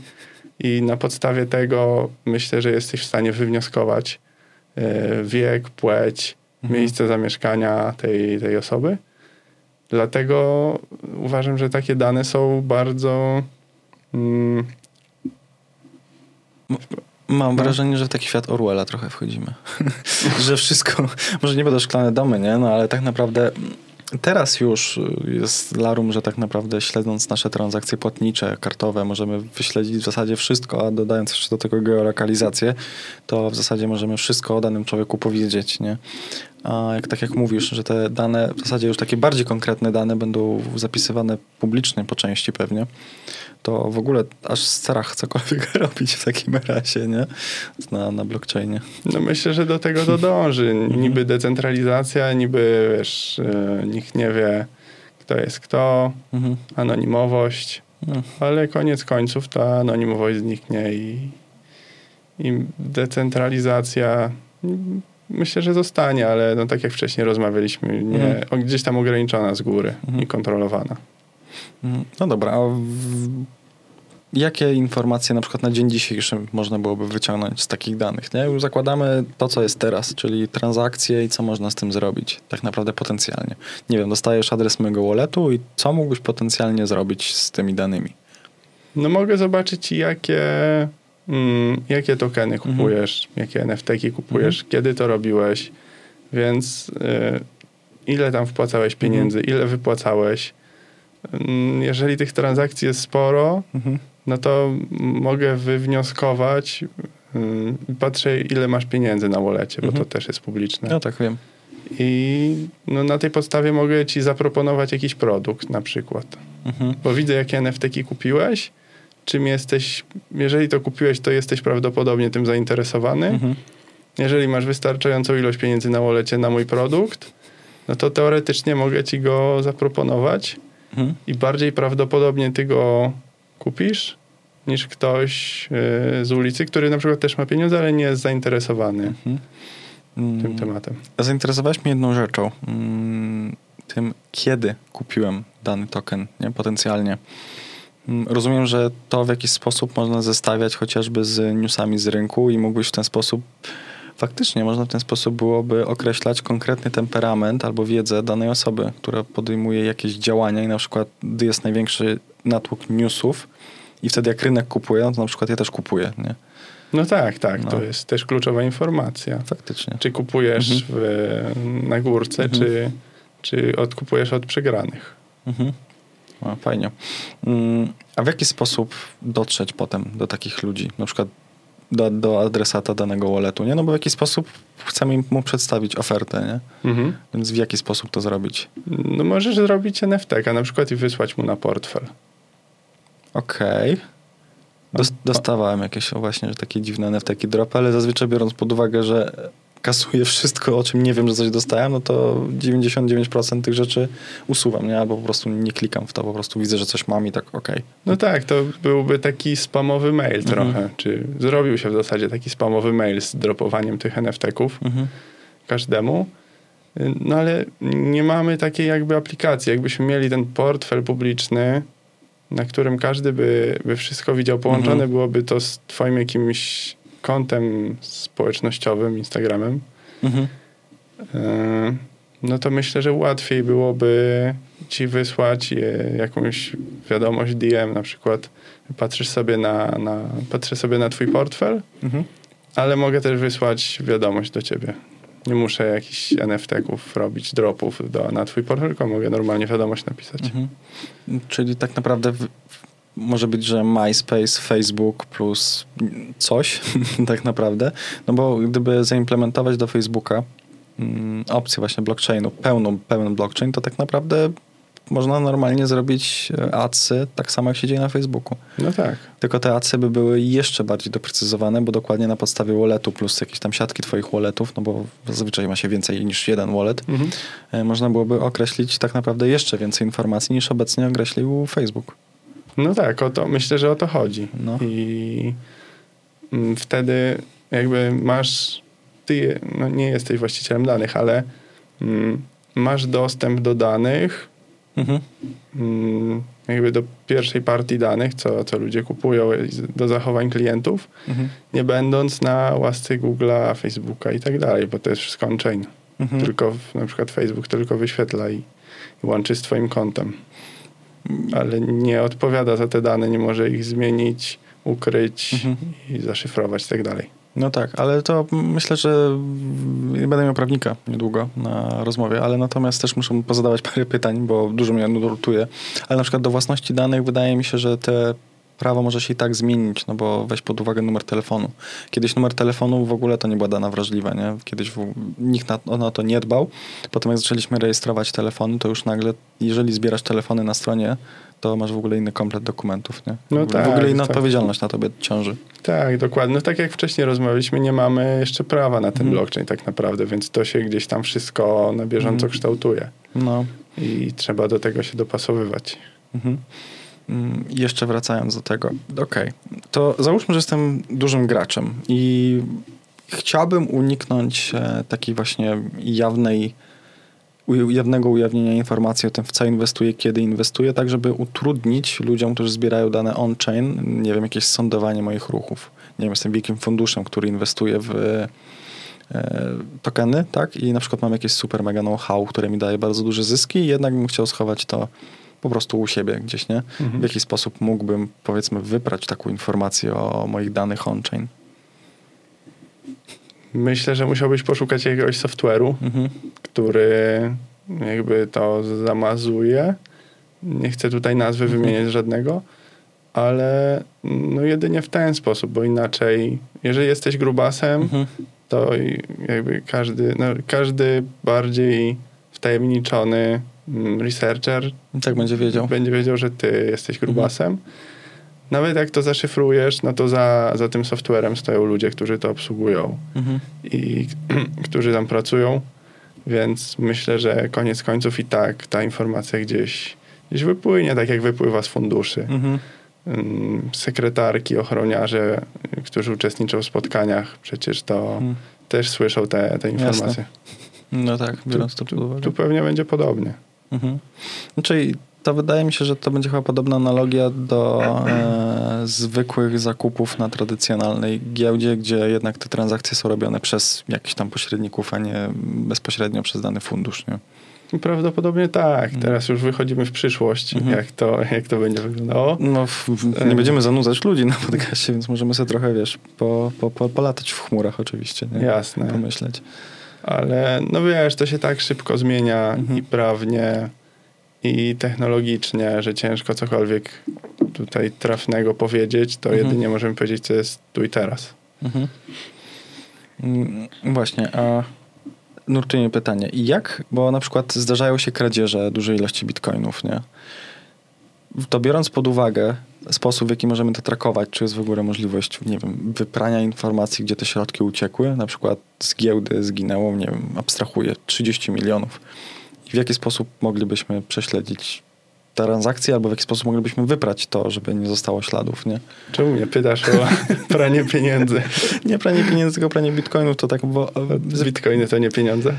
i na podstawie tego myślę, że jesteś w stanie wywnioskować e, wiek, płeć, Mhm. miejsce zamieszkania tej, tej osoby. Dlatego uważam, że takie dane są bardzo mm, Mam No. wrażenie, że w taki świat Orwella trochę wchodzimy. że wszystko, może nie będą szklane domy, nie? No ale tak naprawdę teraz już jest larum, że tak naprawdę śledząc nasze transakcje płatnicze, kartowe, możemy wyśledzić w zasadzie wszystko, a dodając jeszcze do tego geolokalizację, to w zasadzie możemy wszystko o danym człowieku powiedzieć, nie? A jak tak jak mówisz, że te dane, w zasadzie już takie bardziej konkretne dane będą zapisywane publicznie po części pewnie, to w ogóle aż strach cokolwiek robić w takim razie, nie? Na, na blockchainie. No myślę, że do tego to dąży. Niby decentralizacja, niby wiesz, e, nikt nie wie, kto jest kto, Mhm. anonimowość, No. ale koniec końców ta anonimowość zniknie i, i decentralizacja mm, myślę, że zostanie, ale no tak jak wcześniej rozmawialiśmy, nie, Mhm. gdzieś tam ograniczona z góry Mhm. i kontrolowana. Mhm. No dobra, a w... jakie informacje na przykład na dzień dzisiejszy można byłoby wyciągnąć z takich danych? Nie? Już zakładamy to, co jest teraz, czyli transakcje i co można z tym zrobić, tak naprawdę potencjalnie. Nie wiem, dostajesz adres mojego walletu i co mógłbyś potencjalnie zrobić z tymi danymi? No mogę zobaczyć, jakie, mm, jakie tokeny Mhm. kupujesz, jakie NFT-ki kupujesz, kiedy to robiłeś, więc y, ile tam wpłacałeś Mhm. pieniędzy, ile wypłacałeś. Mm, Jeżeli tych transakcji jest sporo, Mhm. no to mogę wywnioskować, y, patrzę ile masz pieniędzy na wolecie, bo Mhm. to też jest publiczne. Ja tak wiem. I no, na tej podstawie mogę ci zaproponować jakiś produkt na przykład Mhm. bo widzę, jakie NFT-ki kupiłeś, czym jesteś, jeżeli to kupiłeś, to jesteś prawdopodobnie tym zainteresowany. Mhm. Jeżeli masz wystarczającą ilość pieniędzy na wolecie na mój produkt, no to teoretycznie mogę ci go zaproponować Mhm. i bardziej prawdopodobnie ty go kupisz niż ktoś yy, z ulicy, który na przykład też ma pieniądze, ale nie jest zainteresowany. Mhm. tym mm. tematem. Zainteresowałeś mnie jedną rzeczą. Mm, tym, kiedy kupiłem dany token, nie? Potencjalnie. Mm, rozumiem, że to w jakiś sposób można zestawiać chociażby z newsami z rynku i mógłbyś w ten sposób faktycznie można w ten sposób byłoby określać konkretny temperament albo wiedzę danej osoby, która podejmuje jakieś działania i na przykład gdy jest największy natłok newsów i wtedy jak rynek kupuje, no to na przykład ja też kupuję, nie? No tak, tak, no. to jest też kluczowa informacja. Faktycznie. Czy kupujesz mhm. w, na górce, mhm. czy, czy odkupujesz od przegranych. Mhm. O, fajnie. Mm, a w jaki sposób dotrzeć potem do takich ludzi? Na przykład do, do adresata danego walletu, nie? No bo w jaki sposób chcemy mu przedstawić ofertę, nie? Mhm. Więc w jaki sposób to zrobić? No możesz zrobić NFT, a na przykład i wysłać mu na portfel. Okej. Okay. dostawałem jakieś właśnie takie dziwne NFT dropy, ale zazwyczaj biorąc pod uwagę, że kasuję wszystko, o czym nie wiem, że coś dostałem, no to 99% tych rzeczy usuwam, nie? Albo po prostu nie klikam w to, po prostu widzę, że coś mam i tak okej. Okay. No tak, to byłby taki spamowy mail mhm. trochę, czy zrobił się w zasadzie taki spamowy mail z dropowaniem tych NFT-ków mhm. każdemu. No ale nie mamy takiej jakby aplikacji. Jakbyśmy mieli ten portfel publiczny, na którym każdy by, by wszystko widział połączone, mhm. byłoby to z twoim jakimś kontem społecznościowym, Instagramem, mhm. E, no to myślę, że łatwiej byłoby ci wysłać jakąś wiadomość DM na przykład. Patrzysz sobie na, na, patrzę sobie na twój portfel, mhm. ale mogę też wysłać wiadomość do ciebie. Nie muszę jakichś NFT-ków robić, dropów do, na twój portfel, tylko mogę normalnie wiadomość napisać. Mhm. Czyli tak naprawdę w, może być, że MySpace, Facebook plus coś tak naprawdę. No bo gdyby zaimplementować do Facebooka mm, opcję właśnie blockchainu, pełną, pełen blockchain, to tak naprawdę można normalnie zrobić e, adsy tak samo jak się dzieje na Facebooku. No tak. Tylko te adsy by były jeszcze bardziej doprecyzowane, bo dokładnie na podstawie walletu plus jakieś tam siatki twoich walletów, no bo zazwyczaj ma się więcej niż jeden wallet, mhm. E, można byłoby określić tak naprawdę jeszcze więcej informacji niż obecnie określił Facebook. No tak, o to, myślę, że o to chodzi. No. I mm, wtedy jakby masz, ty no nie jesteś właścicielem danych, ale mm, masz dostęp do danych, mhm. mm, jakby do pierwszej partii danych, co, co ludzie kupują, do zachowań klientów, mhm. nie będąc na łasce Google'a, Facebooka i tak dalej, bo to jest wszystko on-chain. Mhm. Tylko na przykład Facebook tylko wyświetla i, i łączy z twoim kontem ale nie odpowiada za te dane, nie może ich zmienić, ukryć mhm. i zaszyfrować i tak dalej. No tak, ale to myślę, że będę miał prawnika niedługo na rozmowie, ale natomiast też muszę pozadawać parę pytań, bo dużo mnie nurtuje. Ale na przykład do własności danych wydaje mi się, że te prawo może się i tak zmienić, no bo weź pod uwagę numer telefonu. Kiedyś numer telefonu w ogóle to nie była dana wrażliwa, nie? Kiedyś w, nikt na, na to nie dbał. Potem jak zaczęliśmy rejestrować telefony, to już nagle, jeżeli zbierasz telefony na stronie, to masz w ogóle inny komplet dokumentów, nie? No w, tak, w ogóle inna tak. odpowiedzialność na tobie ciąży. Tak, dokładnie. No tak jak wcześniej rozmawialiśmy, nie mamy jeszcze prawa na ten hmm. blockchain tak naprawdę, więc to się gdzieś tam wszystko na bieżąco hmm. kształtuje. No. I trzeba do tego się dopasowywać. Mhm. Mm, jeszcze wracając do tego. Okej, okay. to załóżmy, że jestem dużym graczem i chciałbym uniknąć e, takiej właśnie jawnej jawnego ujawnienia informacji o tym, w co inwestuję, kiedy inwestuję, tak żeby utrudnić ludziom, którzy zbierają dane on-chain, nie wiem, jakieś sądowanie moich ruchów. Nie wiem, jestem wielkim funduszem, który inwestuje w e, tokeny, tak? I na przykład mam jakieś super mega know-how, które mi daje bardzo duże zyski i jednak bym chciał schować to po prostu u siebie gdzieś, nie? Mhm. W jaki sposób mógłbym, powiedzmy, wybrać taką informację o moich danych on-chain? Myślę, że musiałbyś poszukać jakiegoś software'u, mhm. który jakby to zamazuje. Nie chcę tutaj nazwy mhm. wymieniać żadnego, ale no jedynie w ten sposób, bo inaczej, jeżeli jesteś grubasem, mhm. to jakby każdy, no każdy bardziej wtajemniczony researcher tak będzie wiedział. Będzie wiedział, że ty jesteś grubasem. Mhm. Nawet jak to zaszyfrujesz, no to za, za tym softwarem stoją ludzie, którzy to obsługują mhm. i którzy tam pracują, więc myślę, że koniec końców i tak ta informacja gdzieś, gdzieś wypłynie, tak jak wypływa z funduszy. Mhm. mm, sekretarki, ochroniarze, którzy uczestniczą w spotkaniach, przecież to Mhm. też słyszą te, te informacje. No tak, biorąc to pod uwagę. Tu pewnie będzie podobnie. Mhm. Czyli to wydaje mi się, że to będzie chyba podobna analogia do e, zwykłych zakupów na tradycjonalnej giełdzie, gdzie jednak te transakcje są robione przez jakichś tam pośredników, a nie bezpośrednio przez dany fundusz. Nie? Prawdopodobnie tak. Mhm. Teraz już wychodzimy w przyszłość, Mhm. jak, to, jak to będzie wyglądało. No, w, w, nie będziemy zanudzać ludzi na podcaście, więc możemy sobie trochę, wiesz, po, po, po, polatać w chmurach oczywiście. Nie? Jasne. Pomyśleć. Ale no wiesz, to się tak szybko zmienia Mhm. i prawnie, i technologicznie, że ciężko cokolwiek tutaj trafnego powiedzieć, to Mhm. jedynie możemy powiedzieć, co jest tu i teraz. Mhm. Mm, Właśnie, a nurtuje pytanie. I jak, bo na przykład zdarzają się kradzieże dużej ilości bitcoinów, nie? To biorąc pod uwagę sposób, w jaki możemy to trakować, czy jest w ogóle możliwość, nie wiem, wyprania informacji, gdzie te środki uciekły, na przykład z giełdy zginęło, nie wiem, abstrahuję, 30 milionów. I w jaki sposób moglibyśmy prześledzić transakcje, albo w jaki sposób moglibyśmy wyprać to, żeby nie zostało śladów, nie? Czemu mnie pytasz o pranie pieniędzy? Nie pranie pieniędzy, tylko pranie bitcoinów, to tak, bo Bitcoiny to nie pieniądze?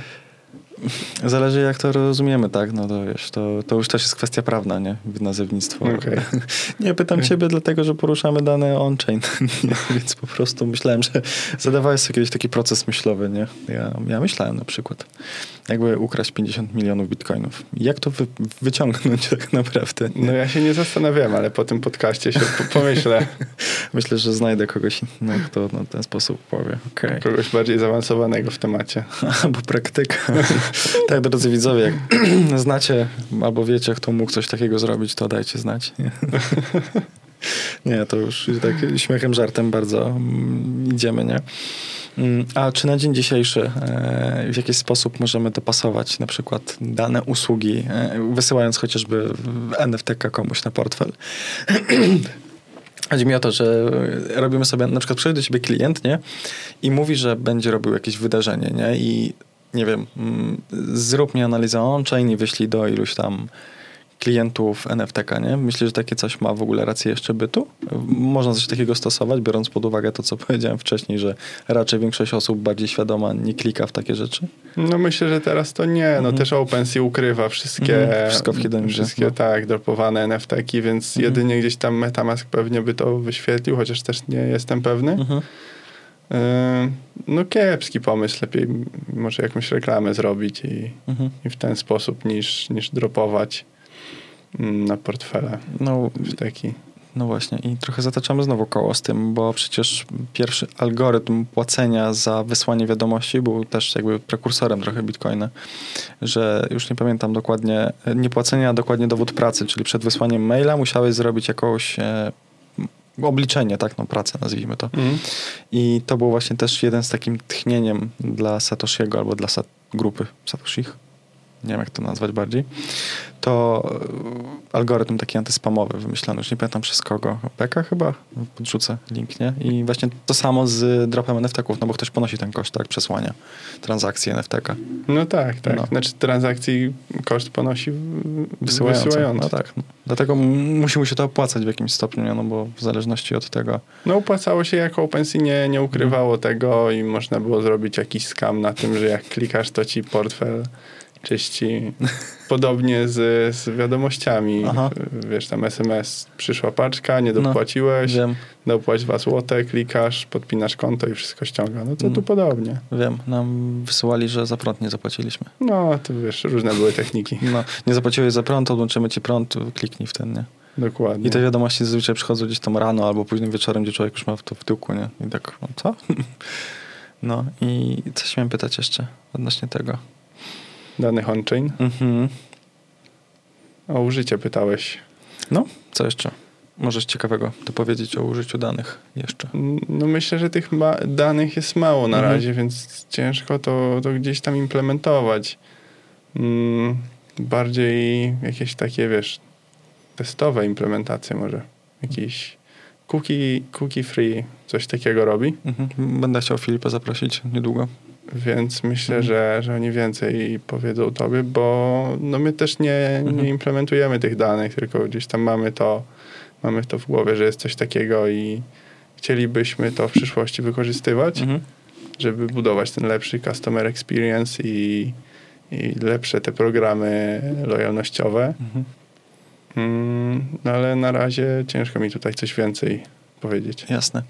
Zależy jak to rozumiemy, tak? No to wiesz, to, to już też jest kwestia prawna, nie? Nazewnictwo. Okej. Nie, pytam ciebie dlatego, że poruszamy dane on-chain, więc po prostu myślałem, że zadawałeś sobie kiedyś taki proces myślowy, nie? Ja, ja myślałem na przykład, jakby ukraść 50 milionów bitcoinów. Jak to wy, wyciągnąć tak naprawdę? nie? No ja się nie zastanawiałem, ale po tym podcaście się po- pomyślę. Myślę, że znajdę kogoś innego, kto na ten sposób powie. Okej. Kogoś bardziej zaawansowanego w temacie. Albo praktyka. tak, drodzy widzowie, jak znacie albo wiecie, kto mógł coś takiego zrobić, to dajcie znać. Nie, to już tak śmiechem, żartem bardzo mm, idziemy, nie? Mm, A czy na dzień dzisiejszy e, w jakiś sposób możemy dopasować na przykład dane usługi, e, wysyłając chociażby NFT komuś na portfel? Chodzi mi o to, że robimy sobie, na przykład przychodzi do ciebie klient, nie? I mówi, że będzie robił jakieś wydarzenie, nie? I nie wiem, mm, zrób mi analizę on-chain i wyślij do iluś tam klientów NFT-ka, nie? Myślę, że takie coś ma w ogóle rację jeszcze bytu? Można coś takiego stosować, biorąc pod uwagę to, co powiedziałem wcześniej, że raczej większość osób bardziej świadoma nie klika w takie rzeczy. No myślę, że teraz to nie. No Mhm. też OpenSea ukrywa wszystkie, Mhm, wszystko w Hidden wszystkie no. tak, dropowane NFT-ki, więc Mhm. jedynie gdzieś tam Metamask pewnie by to wyświetlił, chociaż też nie jestem pewny. Mhm. Yy, no kiepski pomysł, lepiej może jakąś reklamę zrobić i, Mhm. i w ten sposób niż, niż dropować mm, na portfele No, w taki. No właśnie i trochę zataczamy znowu koło z tym, bo przecież pierwszy algorytm płacenia za wysłanie wiadomości był też jakby prekursorem trochę Bitcoina, że już nie pamiętam dokładnie, nie płacenia, a dokładnie dowód pracy, czyli przed wysłaniem maila musiałeś zrobić jakąś e, obliczenie, tak, no pracę nazwijmy to. Mm. I to był właśnie też jeden z takim tchnieniem dla Satoshiego albo dla sat- grupy Satoshich. Nie wiem, jak to nazwać bardziej. To e, algorytm taki antyspamowy wymyślony, już nie pamiętam przez kogo. Beka chyba? Podrzucę link, nie? I właśnie to samo z dropem NFT-ków, no bo ktoś ponosi ten koszt, tak, przesłania transakcji NFT-ka. No tak, tak. No. Znaczy transakcji koszt ponosi Wysyłający. wysyłający. No tak. Dlatego musi mu się to opłacać w jakimś stopniu, no bo w zależności od tego. No opłacało się, jak OpenSea nie, nie ukrywało Mhm. tego i można było zrobić jakiś skam na tym, że jak klikasz, to ci portfel czyści. Podobnie z, z wiadomościami. Aha. Wiesz, tam SMS, przyszła paczka, nie No, dopłaciłeś, Wiem, dopłać 2 złote, klikasz, podpinasz konto i wszystko ściąga. No to tu Mm. podobnie. wiem. Nam wysyłali, że za prąd nie zapłaciliśmy. No, to wiesz, różne były techniki. No, nie zapłaciłeś za prąd, odłączymy ci prąd, kliknij w ten, nie? Dokładnie. I te wiadomości zazwyczaj przychodzą gdzieś tam rano albo późnym wieczorem, gdzie człowiek już ma to w tyłku, nie? I tak, no co? No i coś miałem pytać jeszcze odnośnie tego. Danych on-chain. Mhm. O użycie pytałeś. No, co jeszcze? Możesz ciekawego dopowiedzieć o użyciu danych jeszcze. No myślę, że tych danych jest mało na Mhm. razie, więc ciężko to, to gdzieś tam implementować. Mm, bardziej jakieś takie, wiesz, testowe implementacje może. Jakiś cookie, cookie free, coś takiego robi, Mhm. Będę chciał Filipa zaprosić niedługo. Więc myślę, Mhm. że, że oni więcej powiedzą tobie, bo no my też nie, Mhm. nie implementujemy tych danych, tylko gdzieś tam mamy to mamy to w głowie, że jest coś takiego i chcielibyśmy to w przyszłości wykorzystywać, Mhm. żeby budować ten lepszy customer experience i, i lepsze te programy lojalnościowe. Mhm. Mm, no ale na razie ciężko mi tutaj coś więcej powiedzieć. Jasne.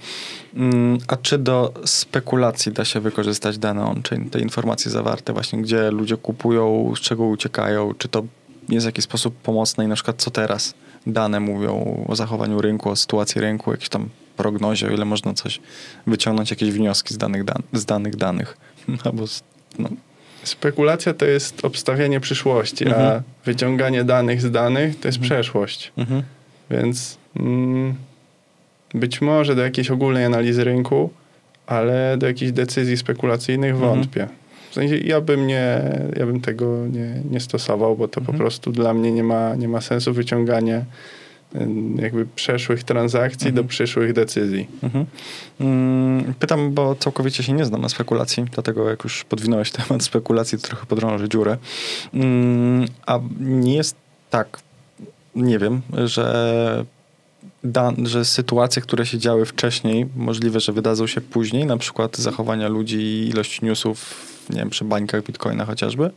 Mm, A czy do spekulacji da się wykorzystać dane on-chain, te informacje zawarte właśnie, gdzie ludzie kupują, z czego uciekają? Czy to jest w jakiś sposób pomocne i na przykład co teraz dane mówią o zachowaniu rynku, o sytuacji rynku, jakieś tam prognozie, o ile można coś wyciągnąć, jakieś wnioski z danych, dan- z danych danych? Albo z, no, Spekulacja to jest obstawianie przyszłości, a Mhm. wyciąganie danych z danych to jest Mhm. przeszłość. mhm. Więc mm, być może do jakiejś ogólnej analizy rynku, ale do jakichś decyzji spekulacyjnych Mhm. wątpię. W sensie ja bym, nie, ja bym tego nie, nie stosował, bo to Mhm. po prostu dla mnie nie ma, nie ma sensu wyciąganie jakby przeszłych transakcji Mhm. do przyszłych decyzji. Mhm. Mm, Pytam, bo całkowicie się nie znam na spekulacji, dlatego jak już podwinąłeś temat spekulacji, to trochę podrążę dziurę. Mm, A nie jest tak, nie wiem, że, da, że sytuacje, które się działy wcześniej, możliwe, że wydadzą się później, na przykład zachowania ludzi i ilość newsów, nie wiem, przy bańkach Bitcoina chociażby.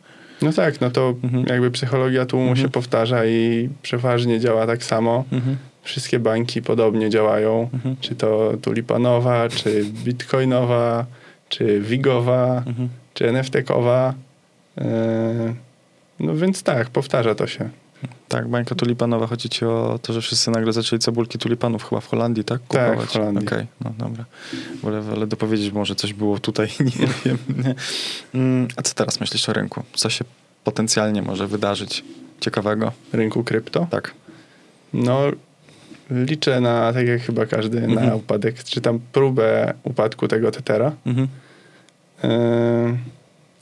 No tak, no to Mhm. jakby psychologia tłumu Mhm. się powtarza i przeważnie działa tak samo. Mhm. Wszystkie banki podobnie działają. Mhm. Czy to tulipanowa, czy bitcoinowa, czy wigowa, Mhm. czy NFT-kowa. Yy, No więc tak, powtarza to się. Tak, bańka tulipanowa, chodzi ci o to, że wszyscy nagle zaczęli cebulki tulipanów chyba w Holandii, tak? Tak, Kupować. w Holandii. Okej, no dobra. Wolę, wolę dopowiedzieć, może coś było tutaj, nie wiem. Nie. Mm, A co teraz myślisz o rynku? Co się potencjalnie może wydarzyć ciekawego? Rynku krypto. Tak. No liczę na, tak jak chyba każdy, na Mhm. upadek, czy tam próbę upadku tego Tetera. Mhm. Yy,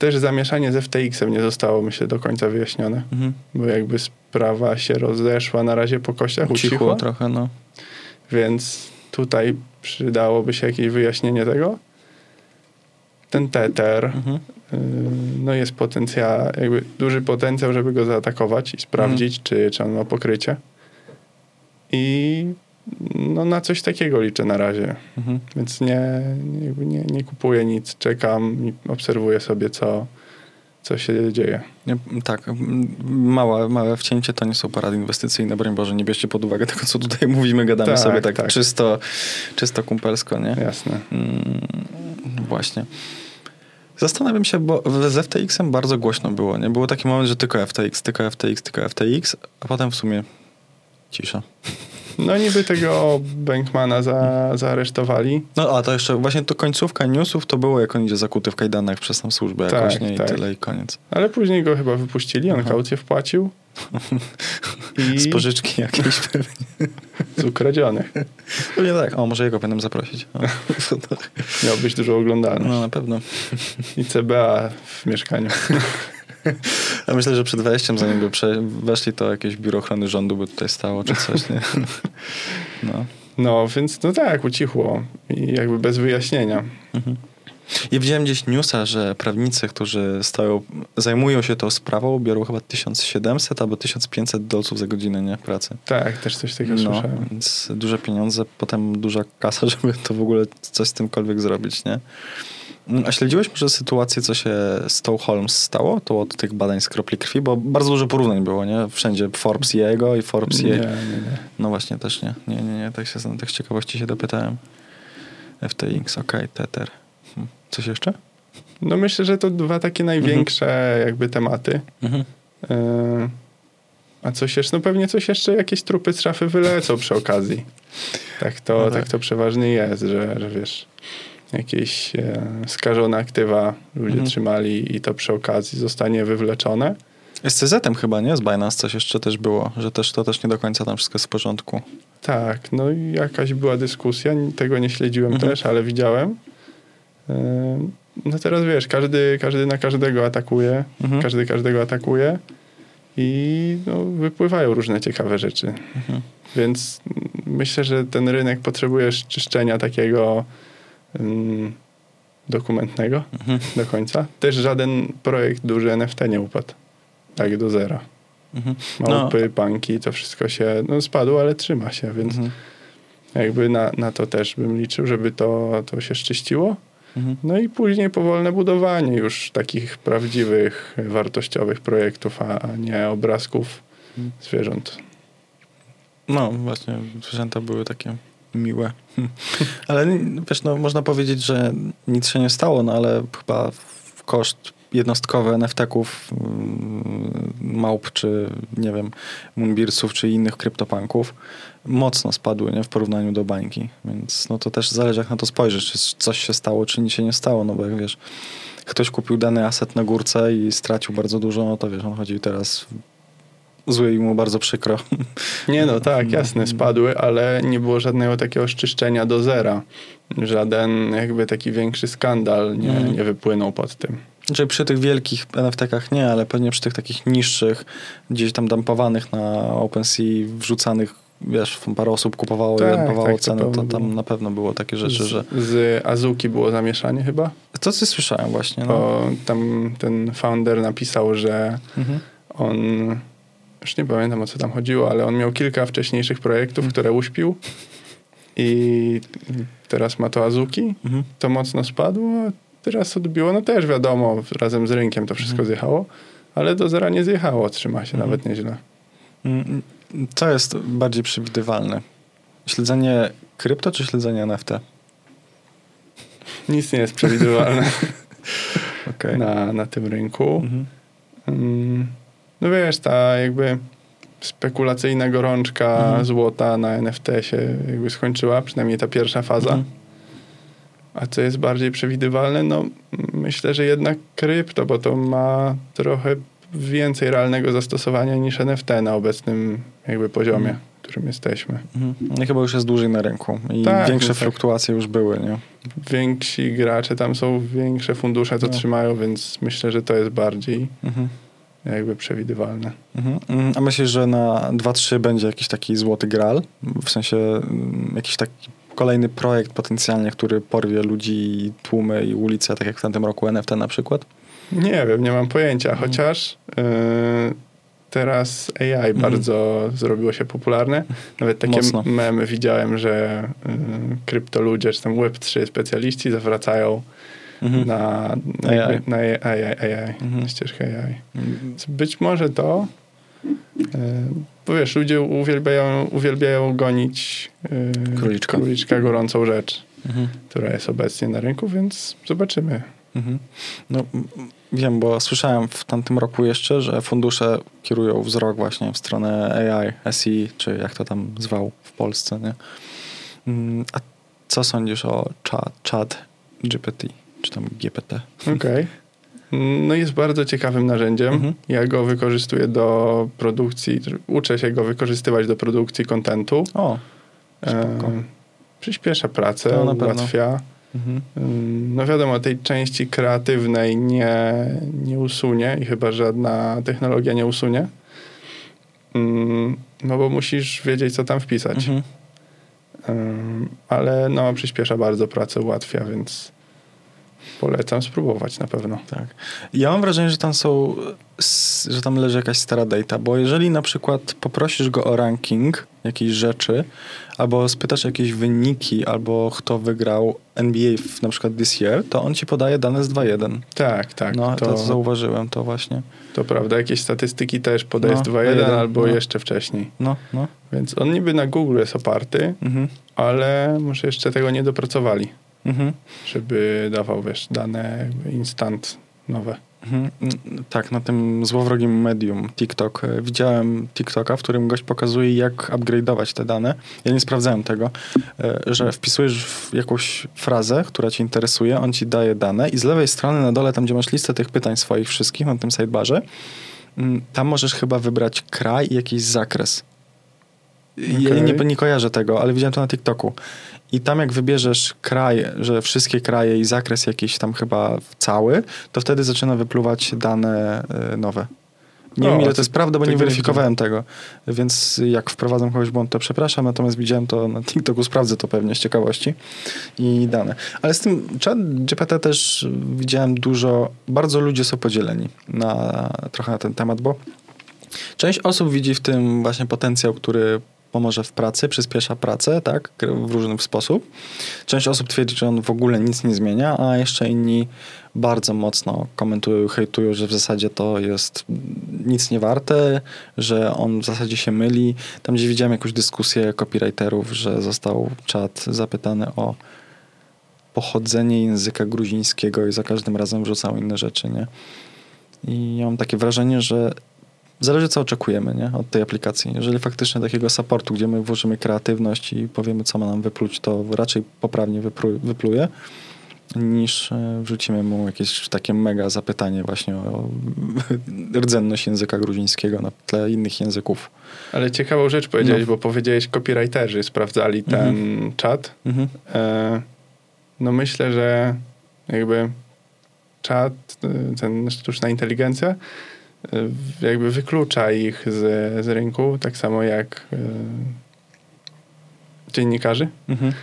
Też zamieszanie z FTX-em nie zostało, myślę, do końca wyjaśnione, Mhm. bo jakby sprawa się rozeszła na razie po kościach, Ucichło ucichła. trochę, no. Więc tutaj przydałoby się jakieś wyjaśnienie tego. Ten Tether, Mhm. yy, no jest potencjał, jakby duży potencjał, żeby go zaatakować i sprawdzić, Mhm. czy, czy on ma pokrycie. I no na coś takiego liczę na razie. Mhm. Więc nie, nie, nie, kupuję nic, czekam obserwuję sobie, co, co się dzieje. Tak, małe, małe wcięcie to nie są porady inwestycyjne, broń Boże, nie bierzcie pod uwagę tego, co tutaj mówimy, gadamy Tak, sobie tak, tak. Czysto, czysto kumpelsko, nie? Jasne. Mm, właśnie. Zastanawiam się, bo z FTX-em bardzo głośno było, nie? Było taki moment, że tylko FTX, tylko FTX, tylko FTX, a potem w sumie cisza. No niby tego Bankmana za, zaaresztowali. No a to jeszcze właśnie to końcówka newsów to było, jak on idzie zakuty w kajdanach przez tam służbę Tak, jakoś, nie? I tak. tyle i koniec. Ale później go chyba wypuścili, on Aha. kaucję wpłacił. I Z pożyczki jakiejś pewnie. z ukradzionych. Pewnie tak. O, może jego powinienem zaprosić. O. Miał być dużo oglądalność. No na pewno. I CBA w mieszkaniu. Ja myślę, że przed wejściem, zanim by prze- weszli, to jakieś biuro ochrony rządu by tutaj stało, czy coś, nie? No. No, więc no tak, ucichło. I jakby bez wyjaśnienia. Mhm. Ja widziałem gdzieś newsa, że prawnicy, którzy stoją, zajmują się tą sprawą, biorą chyba 1700 albo 1500 dolców za godzinę nie, pracy. Tak, też coś takiego No, słyszałem. więc duże pieniądze, potem duża kasa, żeby to w ogóle coś z tymkolwiek zrobić, nie? Mm, A śledziłeś może sytuację, co się z tą Holmes stało? To od tych badań z kropli krwi, bo bardzo dużo porównań było, nie? Wszędzie Forbes jego i Forbes Nie, jej. nie, nie. No właśnie, też nie. Nie, nie, nie. Tak, się, tak z ciekawości się dopytałem. FTX, okej, Tether. Hm. Coś jeszcze? No myślę, że to dwa takie największe jakby tematy. Mhm. Yy, a coś jeszcze, no pewnie coś jeszcze, jakieś trupy z szafy wylecą przy okazji. Tak to, No tak. tak. to przeważnie jest, że, że wiesz, jakieś e, skażone aktywa ludzie Mhm. trzymali i to przy okazji zostanie wywleczone. Z CZ-em chyba, nie? Z Binance coś jeszcze też było, że też to też nie do końca tam wszystko jest w porządku. Tak, no i jakaś była dyskusja, tego nie śledziłem Mhm. też, ale widziałem. Yy, No teraz wiesz, każdy, każdy na każdego atakuje, Mhm. każdy każdego atakuje i no, wypływają różne ciekawe rzeczy. Mhm. Więc myślę, że ten rynek potrzebuje czyszczenia takiego dokumentnego Mhm. do końca. Też żaden projekt duży NFT nie upadł. Tak do zera. Mhm. Małpy, banki, to wszystko się no, spadło, ale trzyma się, więc Mhm. jakby na, na to też bym liczył, żeby to, to się szczyściło. Mhm. No i później powolne budowanie już takich prawdziwych, wartościowych projektów, a, a nie obrazków Mhm. zwierząt. No, właśnie, zwierzęta były takie miłe. Ale wiesz, no, można powiedzieć, że nic się nie stało, no ale chyba koszt jednostkowy NFT-ków, mm, małp, czy nie wiem, Moonbeersów, czy innych kryptopunków mocno spadły nie, w porównaniu do bańki. Więc no to też zależy, jak na to spojrzysz, czy coś się stało, czy nic się nie stało, no bo jak wiesz, ktoś kupił dany aset na górce i stracił bardzo dużo, no to wiesz, on chodzi teraz zły i mu bardzo przykro. Nie no, tak, jasne, spadły, ale nie było żadnego takiego szczyszczenia do zera. Żaden jakby taki większy skandal nie, Mhm. nie wypłynął pod tym. Czyli przy tych wielkich NFT-kach nie, ale pewnie przy tych takich niższych, gdzieś tam dumpowanych na OpenSea, wrzucanych, wiesz, parę osób kupowało Tak, i dumpowało tak, to ceny, to pewno tam było. na pewno było takie rzeczy, z, że... z Azuki było zamieszanie chyba, To co słyszałem właśnie, no. bo tam ten founder napisał, że Mhm. on, już nie pamiętam o co tam chodziło, ale on miał kilka wcześniejszych projektów, które uśpił i teraz ma to Azuki, Mhm. to mocno spadło, a teraz odbiło, no też wiadomo, razem z rynkiem to wszystko Mhm. zjechało, ale do zera nie zjechało, trzyma się Mhm. nawet nieźle. Mm, Co jest bardziej przewidywalne? Śledzenie krypto czy śledzenie NFT? Nic nie jest przewidywalne Okej. na, na tym rynku. Mm, No wiesz, ta jakby spekulacyjna gorączka Mhm. złota na NFT się jakby skończyła, przynajmniej ta pierwsza faza. Mhm. A co jest bardziej przewidywalne? No myślę, że jednak krypto, bo to ma trochę więcej realnego zastosowania niż NFT na obecnym jakby poziomie, Mhm. w którym jesteśmy. Mhm. No i chyba już jest dłużej na rynku i Tak, większe no tak. fluktuacje już były, nie? Więksi gracze tam są, większe fundusze to No. trzymają, więc myślę, że to jest bardziej Mhm. Jakby przewidywalne. Mhm. Mm, A myślisz, że na 2-3 będzie jakiś taki złoty gral? W sensie mm, jakiś taki kolejny projekt potencjalnie, który porwie ludzi, i tłumy i ulice, tak jak w tamtym roku NFT na przykład? Nie wiem, nie mam pojęcia, Mhm. chociaż yy, teraz AI bardzo zrobiło się popularne. Nawet takie Mocno. memy widziałem, że yy, kryptoludzie, czy tam Web3 specjaliści zawracają Mhm. na, AI. na AI, AI, AI Mhm. ścieżkę AI. Więc Być może to, yy, bo wiesz, ludzie uwielbiają, uwielbiają gonić yy, Króliczka. króliczka, gorącą rzecz, Mhm. która jest obecnie na rynku, więc zobaczymy. Mhm. No, wiem, bo słyszałem w tamtym roku jeszcze, że fundusze kierują wzrok właśnie w stronę AI, SE, czy jak to tam zwał w Polsce, nie? Mm, A co sądzisz o chat, chat GPT, czy tam GPT? Okej. No jest bardzo ciekawym narzędziem. Mhm. Ja go wykorzystuję do produkcji, uczę się go wykorzystywać do produkcji kontentu. O, spoko. E, przyspiesza pracę, ułatwia. Mhm. No wiadomo, tej części kreatywnej nie, nie usunie i chyba żadna technologia nie usunie. No bo musisz wiedzieć, co tam wpisać. Mhm. Ale no, przyspiesza bardzo pracę, ułatwia, więc polecam spróbować na pewno. Tak. Ja mam wrażenie, że tam są, że tam leży jakaś stara data, bo jeżeli na przykład poprosisz go o ranking jakiejś rzeczy, albo spytasz jakieś wyniki, albo kto wygrał NBA w na przykład this year, to on ci podaje dane z 2.1. Tak, tak. no, to, to, zauważyłem, to właśnie. to prawda, jakieś statystyki też podaje No, z 2.1 2.1, albo no. jeszcze wcześniej. No, no. Więc on niby na Google jest oparty, Mhm. ale może jeszcze tego nie dopracowali, Mhm. żeby dawał, wiesz, dane instant nowe. Mhm. Tak, na tym złowrogim medium TikTok e, widziałem TikToka, w którym gość pokazuje, jak upgrade'ować te dane. Ja nie sprawdzałem tego, e, że wpisujesz w jakąś frazę, która cię interesuje, on ci daje dane i z lewej strony na dole, tam gdzie masz listę tych pytań swoich wszystkich na tym sidebarze, mm, tam możesz chyba wybrać kraj i jakiś zakres. I Ja nie, nie kojarzę tego, ale widziałem to na TikToku. I tam jak wybierzesz kraj, że wszystkie kraje i zakres jakiś tam chyba cały, to wtedy zaczyna wypluwać dane y, nowe. Nie wiem ile to- jest prawda, bo nie weryfikowałem tego. Więc jak wprowadzam kogoś błąd, to przepraszam, natomiast widziałem to na TikToku, sprawdzę to pewnie z ciekawości i dane. Ale z tym chat GPT też widziałem dużo, bardzo ludzie są podzieleni na, trochę na ten temat, bo Część osób widzi w tym właśnie potencjał, który pomoże w pracy, przyspiesza pracę, tak, w różny sposób. Część osób twierdzi, że on w ogóle nic nie zmienia, a jeszcze inni bardzo mocno komentują, hejtują, że w zasadzie to jest nic nie warte, że on w zasadzie się myli. Tam, gdzie widziałem jakąś dyskusję copywriterów, że został czat zapytany o pochodzenie języka gruzińskiego i za każdym razem wrzucał inne rzeczy, nie? I ja mam takie wrażenie, że zależy co oczekujemy nie? od tej aplikacji. Jeżeli faktycznie takiego supportu, gdzie my włożymy kreatywność i powiemy, co ma nam wypluć, to raczej poprawnie wyplu wypluje, niż e, wrzucimy mu jakieś takie mega zapytanie właśnie o rdzenność języka gruzińskiego na tle innych języków. Ale ciekawą rzecz powiedziałeś, no. bo powiedziałeś, copywriterzy sprawdzali ten mhm. czat. Mhm. E, no myślę, że jakby czat, e, ten sztuczna inteligencja jakby wyklucza ich z, z rynku, tak samo jak e, dziennikarzy. Mhm.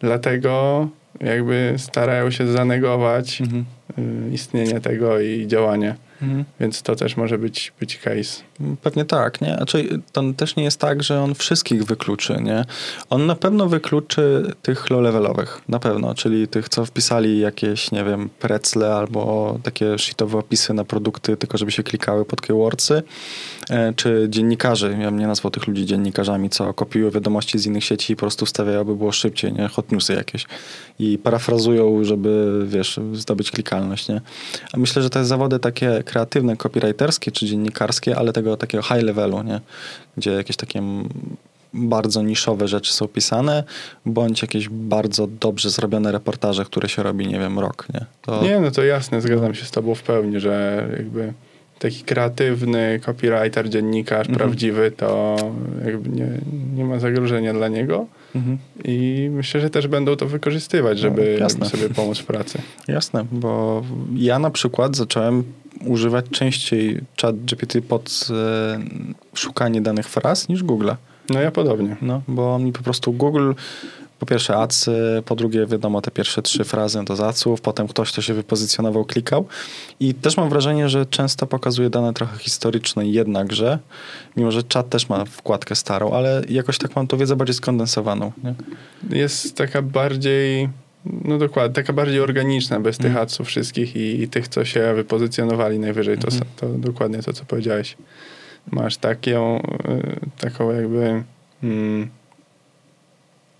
Dlatego jakby starają się zanegować mhm. y, istnienie tego i działanie. Mhm. Więc to też może być, być case. Pewnie tak, nie? Znaczy, to też nie jest tak, że on wszystkich wykluczy, nie? On na pewno wykluczy tych low-levelowych, na pewno, czyli tych, co wpisali jakieś, nie wiem, precle albo takie sheetowe opisy na produkty, tylko żeby się klikały pod keywordsy, e, czy dziennikarzy, ja bym nie nazwał tych ludzi dziennikarzami, co kopiują wiadomości z innych sieci i po prostu wstawiają, aby było szybciej, nie? Hot newsy jakieś. I parafrazują, żeby, wiesz, zdobyć klikalność, nie? A myślę, że te zawody takie kreatywne, copywriterskie czy dziennikarskie, ale tego takiego high levelu, nie? gdzie jakieś takie bardzo niszowe rzeczy są pisane, bądź jakieś bardzo dobrze zrobione reportaże, które się robi, nie wiem, rok, nie? To... Nie, no to jasne, zgadzam się z tobą w pełni, że jakby taki kreatywny copywriter, dziennikarz mhm. prawdziwy, to jakby nie, nie ma zagrożenia dla niego. Mhm. I myślę, że też będą to wykorzystywać, żeby no, sobie pomóc w pracy. Jasne, bo ja na przykład zacząłem używać częściej chat GPT pod e, szukanie danych fraz niż Google. No ja podobnie. No, bo mi po prostu Google po pierwsze adsy, po drugie wiadomo te pierwsze trzy frazy to z adsów, potem ktoś, kto się wypozycjonował, klikał i też mam wrażenie, że często pokazuje dane trochę historyczne jednakże, mimo że czat też ma wkładkę starą, ale jakoś tak mam tą wiedzę bardziej skondensowaną. Nie? Jest taka bardziej no dokładnie, taka bardziej organiczna, bez tych mm. adsów wszystkich i, i, tych, co się wypozycjonowali najwyżej. To, mm. to dokładnie to, co powiedziałeś. Masz taką, y, taką jakby... Mm,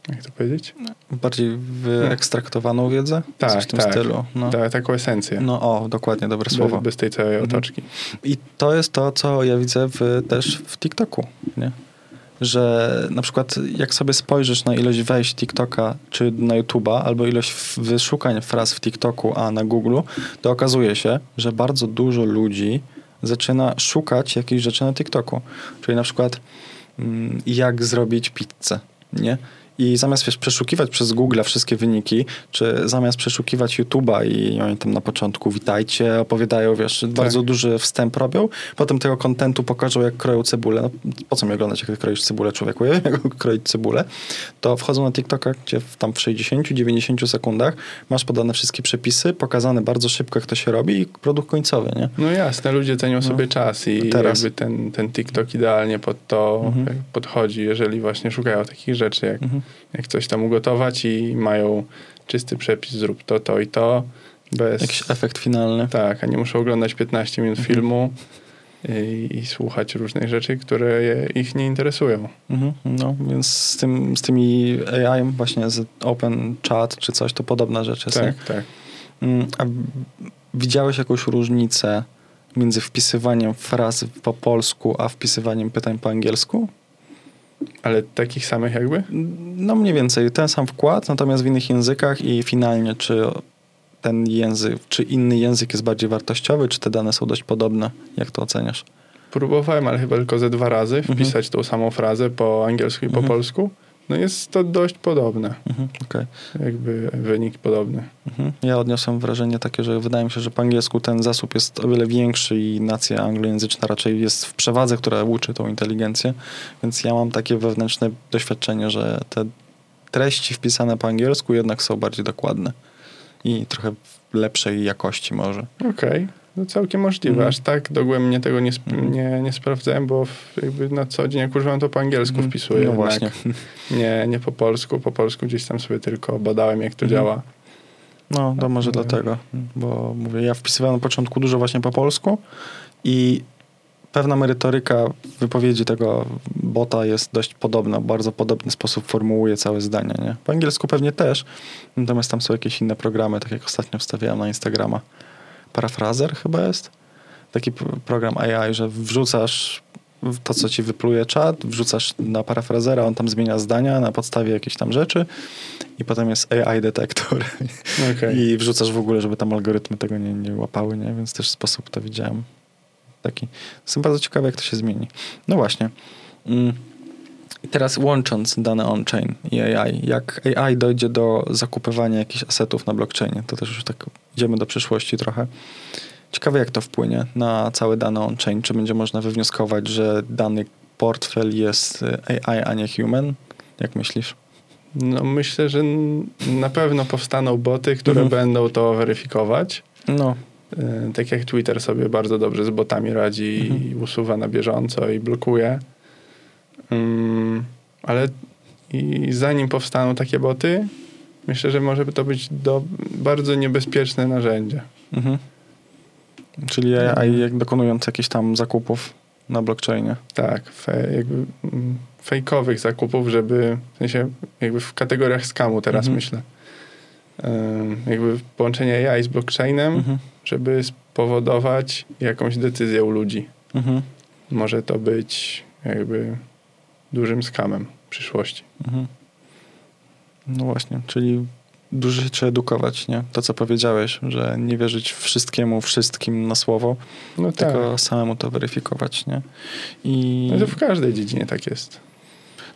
jak to powiedzieć? Bardziej wyekstraktowaną wiedzę? Tak, w tym tak, stylu. No. Tak, taką esencję. No o, dokładnie, dobre słowo. Bez, bez tej całej mhm. otoczki. I to jest to, co ja widzę w, też w TikToku, nie? że na przykład jak sobie spojrzysz na ilość wejść TikToka czy na YouTube'a, albo ilość wyszukań fraz w TikToku, a na Google, to okazuje się, że bardzo dużo ludzi zaczyna szukać jakichś rzeczy na TikToku. Czyli na przykład mm, jak zrobić pizzę, nie? I zamiast wiesz, przeszukiwać przez Google wszystkie wyniki, czy zamiast przeszukiwać YouTube'a i oni tam na początku witajcie, opowiadają, wiesz, tak. bardzo duży wstęp robią, potem tego kontentu pokażą, jak kroją cebulę. No, po co mi oglądać, jak kroisz cebulę człowieku, jak kroić cebulę? To wchodzą na TikToka, gdzie tam w 60-90 sekundach masz podane wszystkie przepisy, pokazane bardzo szybko, jak to się robi i produkt końcowy, nie? No jasne, ludzie cenią no. sobie czas i Teraz. jakby ten, ten TikTok idealnie pod to mhm. podchodzi, jeżeli właśnie szukają takich rzeczy, jak mhm jak coś tam ugotować i mają czysty przepis, zrób to, to i to. Bez... Jakiś efekt finalny. Tak, a nie muszą oglądać 15 minut mhm. filmu i, i, słuchać różnych rzeczy, które je, ich nie interesują. Mhm. No, więc z, tym, z tymi AI, właśnie z Open Chat czy coś, to podobna rzecz jest. Tak, nie? tak. Mm, a widziałeś jakąś różnicę między wpisywaniem fraz po polsku, a wpisywaniem pytań po angielsku? Ale takich samych jakby? No mniej więcej. Ten sam wkład, natomiast w innych językach i finalnie czy ten język, czy inny język jest bardziej wartościowy, czy te dane są dość podobne? Jak to oceniasz? Próbowałem, ale chyba tylko ze dwa razy mhm. wpisać mhm. tą samą frazę po angielsku i po mhm. polsku no jest to dość podobne. Mhm, okay. Jakby wynik podobny. Mhm. Ja odniosłem wrażenie takie, że wydaje mi się, że po angielsku ten zasób jest o wiele większy i nacja anglojęzyczna raczej jest w przewadze, która uczy tą inteligencję, więc ja mam takie wewnętrzne doświadczenie, że te treści wpisane po angielsku jednak są bardziej dokładne i trochę lepszej jakości może. Okej. Okay. No całkiem możliwe. Mhm. Aż tak dogłębnie tego nie, sp- Mhm. nie, nie sprawdzałem, bo jakby na co dzień jak używam to po angielsku Mhm. wpisuję. No jednak. właśnie. Nie, nie po polsku. Po polsku gdzieś tam sobie tylko badałem jak to Mhm. działa. No, to może Nie. dlatego, bo mówię, ja wpisywałem na początku dużo właśnie po polsku i pewna merytoryka wypowiedzi tego bota jest dość podobna, bardzo podobny sposób formułuje całe zdania, nie? Po angielsku pewnie też, natomiast tam są jakieś inne programy, tak jak ostatnio wstawiałem na Instagrama. Parafrazer chyba jest? Taki program AI, że wrzucasz to, co ci wypluje czat, wrzucasz na parafrazera, on tam zmienia zdania na podstawie jakichś tam rzeczy i potem jest AI detektor Okej. i wrzucasz w ogóle, żeby tam algorytmy tego nie, nie łapały, nie? Więc też sposób to widziałem. Taki. Jestem bardzo ciekawy, jak to się zmieni. No właśnie. Mm. I teraz łącząc dane on-chain i AI, jak AI dojdzie do zakupywania jakichś asetów na blockchainie, to też już tak idziemy do przyszłości trochę. Ciekawe, jak to wpłynie na całe dane on-chain. Czy będzie można wywnioskować, że dany portfel jest AI, a nie human? Jak myślisz? No myślę, że na pewno powstaną boty, które Mhm. będą to weryfikować. No, E, Tak jak Twitter sobie bardzo dobrze z botami radzi i Mhm. usuwa na bieżąco i blokuje. Mm, ale i zanim powstaną takie boty, myślę, że może by to być do, bardzo niebezpieczne narzędzie. Mhm. Czyli AI jak dokonując jakichś tam zakupów na blockchainie. Tak, fe, jakby mm, fejkowych zakupów, żeby w sensie jakby w kategoriach skamu teraz Mhm. myślę. Ym, jakby połączenie AI z blockchainem, Mhm. żeby spowodować jakąś decyzję u ludzi. Mhm. Może to być jakby dużym skamem w przyszłości. Mhm. No właśnie, czyli dużo się trzeba edukować, nie? To, co powiedziałeś, że nie wierzyć wszystkiemu, wszystkim na słowo, No tak. tylko samemu to weryfikować, nie? I No to w każdej dziedzinie tak jest.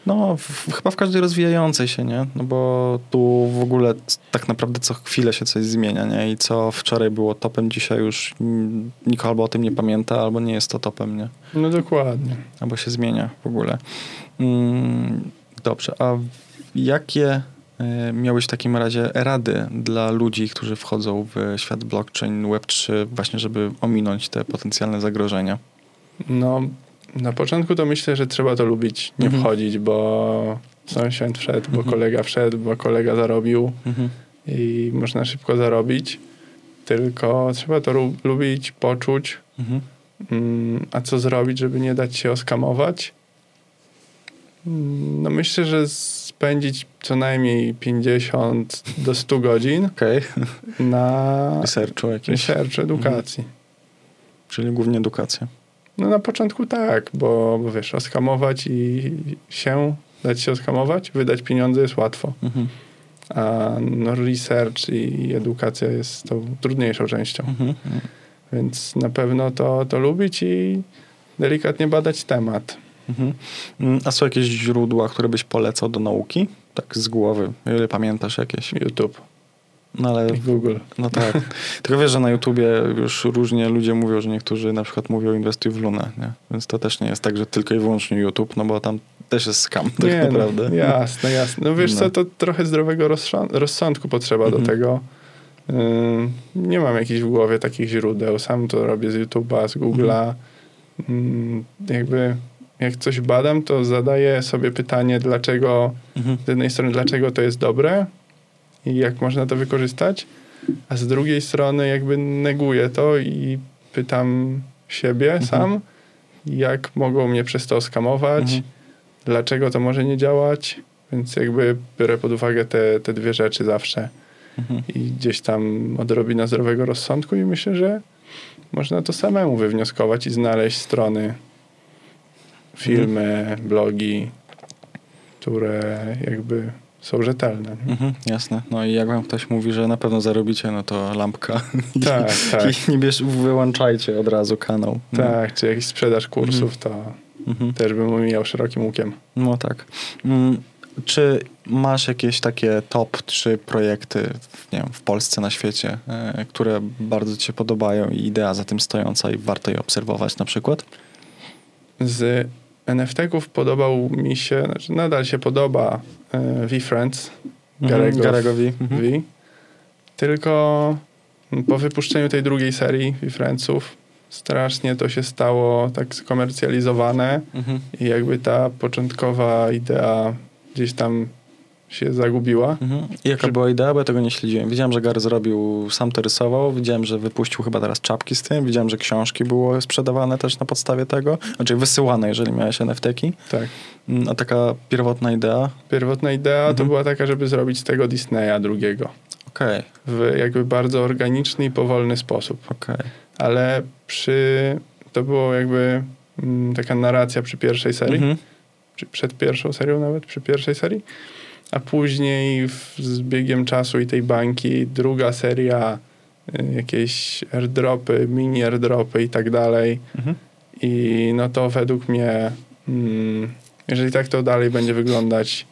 No, w, chyba w każdej rozwijającej się, nie? No bo tu w ogóle tak naprawdę co chwilę się coś zmienia, nie? I co wczoraj było topem, dzisiaj już nikt albo o tym nie pamięta, albo nie jest to topem, nie? No dokładnie. albo się zmienia w ogóle. Mm, dobrze, a jakie y, miałeś w takim razie rady dla ludzi, którzy wchodzą w świat blockchain, Web3, właśnie żeby ominąć te potencjalne zagrożenia? No na początku to myślę, że trzeba to lubić, nie Mhm. wchodzić, bo sąsiad wszedł, bo Mhm. kolega wszedł, bo kolega zarobił Mhm. i można szybko zarobić. Tylko trzeba to lu- lubić, poczuć, Mhm. Mm, A co zrobić, żeby nie dać się oskamować? Mm, No myślę, że spędzić co najmniej 50 do 100 godzin Okej, na researchu jakieś, research, edukacji. czyli głównie edukacja. No na początku tak, bo, bo wiesz, oskamować i się, dać się oskamować, wydać pieniądze jest łatwo. Mhm. A no research i edukacja jest tą trudniejszą częścią. Mhm. Więc na pewno to, to lubić i delikatnie badać temat. Mhm. Mm, A są jakieś źródła, które byś polecał do nauki? Tak z głowy, o ile pamiętasz jakieś. YouTube No ale i Google. No tak. Tylko wiesz, że na YouTubie już różnie ludzie mówią, że niektórzy na przykład mówią inwestuj w Lunę, nie? Więc to też nie jest tak, że tylko i wyłącznie YouTube, no bo tam też jest scam tak Nie, naprawdę. No, jasne, jasne. No wiesz No. co, to trochę zdrowego rozsąd- rozsądku potrzeba Mhm. do tego. Nie mam jakichś w głowie takich źródeł. Sam to robię z YouTube'a, z Google'a. Ym, jakby jak coś badam, to zadaję sobie pytanie, dlaczego Mhm. z jednej strony, dlaczego to jest dobre i jak można to wykorzystać, a z drugiej strony jakby neguję to i pytam siebie Mhm. sam, jak mogą mnie przez to skamować, Mhm. dlaczego to może nie działać, więc jakby biorę pod uwagę te, te dwie rzeczy zawsze Mhm. i gdzieś tam odrobina zdrowego rozsądku i myślę, że można to samemu wywnioskować i znaleźć strony, filmy, blogi, które jakby są rzetelne. Mhm, jasne. No i jak wam ktoś mówi, że na pewno zarobicie, no to lampka. Tak, tak. I nie bierz, wyłączajcie od razu kanał. No. Tak, czy jakiś sprzedaż kursów, to Mhm. też bym omijał szerokim łukiem. No tak. Mm, Czy masz jakieś takie top trzy projekty w, nie wiem, w Polsce, na świecie, e, które bardzo ci się podobają i idea za tym stojąca i warto je obserwować na przykład? Z NFT-ków podobał mi się, znaczy nadal się podoba e, VFriends, Garego, Garego V. V. Tylko po wypuszczeniu tej drugiej serii Friendsów strasznie to się stało tak skomercjalizowane Mhm. i jakby ta początkowa idea gdzieś tam się zagubiła. Mhm. I jaka była idea, bo ja tego nie śledziłem. Widziałem, że Gary zrobił, sam to rysował, widziałem, że wypuścił chyba teraz czapki z tym, widziałem, że książki były sprzedawane też na podstawie tego, znaczy wysyłane, jeżeli miałeś NFT-ki. Tak. A taka pierwotna idea, Pierwotna idea to Mhm. była taka, żeby zrobić z tego Disneya drugiego. okej, W jakby bardzo organiczny i powolny sposób. okej. Ale przy... To było jakby mm, taka narracja przy pierwszej serii. Mhm. Czy przed pierwszą serią nawet, przy pierwszej serii. A później w, z biegiem czasu i tej bańki druga seria, y, jakieś airdropy, mini airdropy i tak dalej. Mhm. I no to według mnie, mm, jeżeli tak to dalej będzie wyglądać,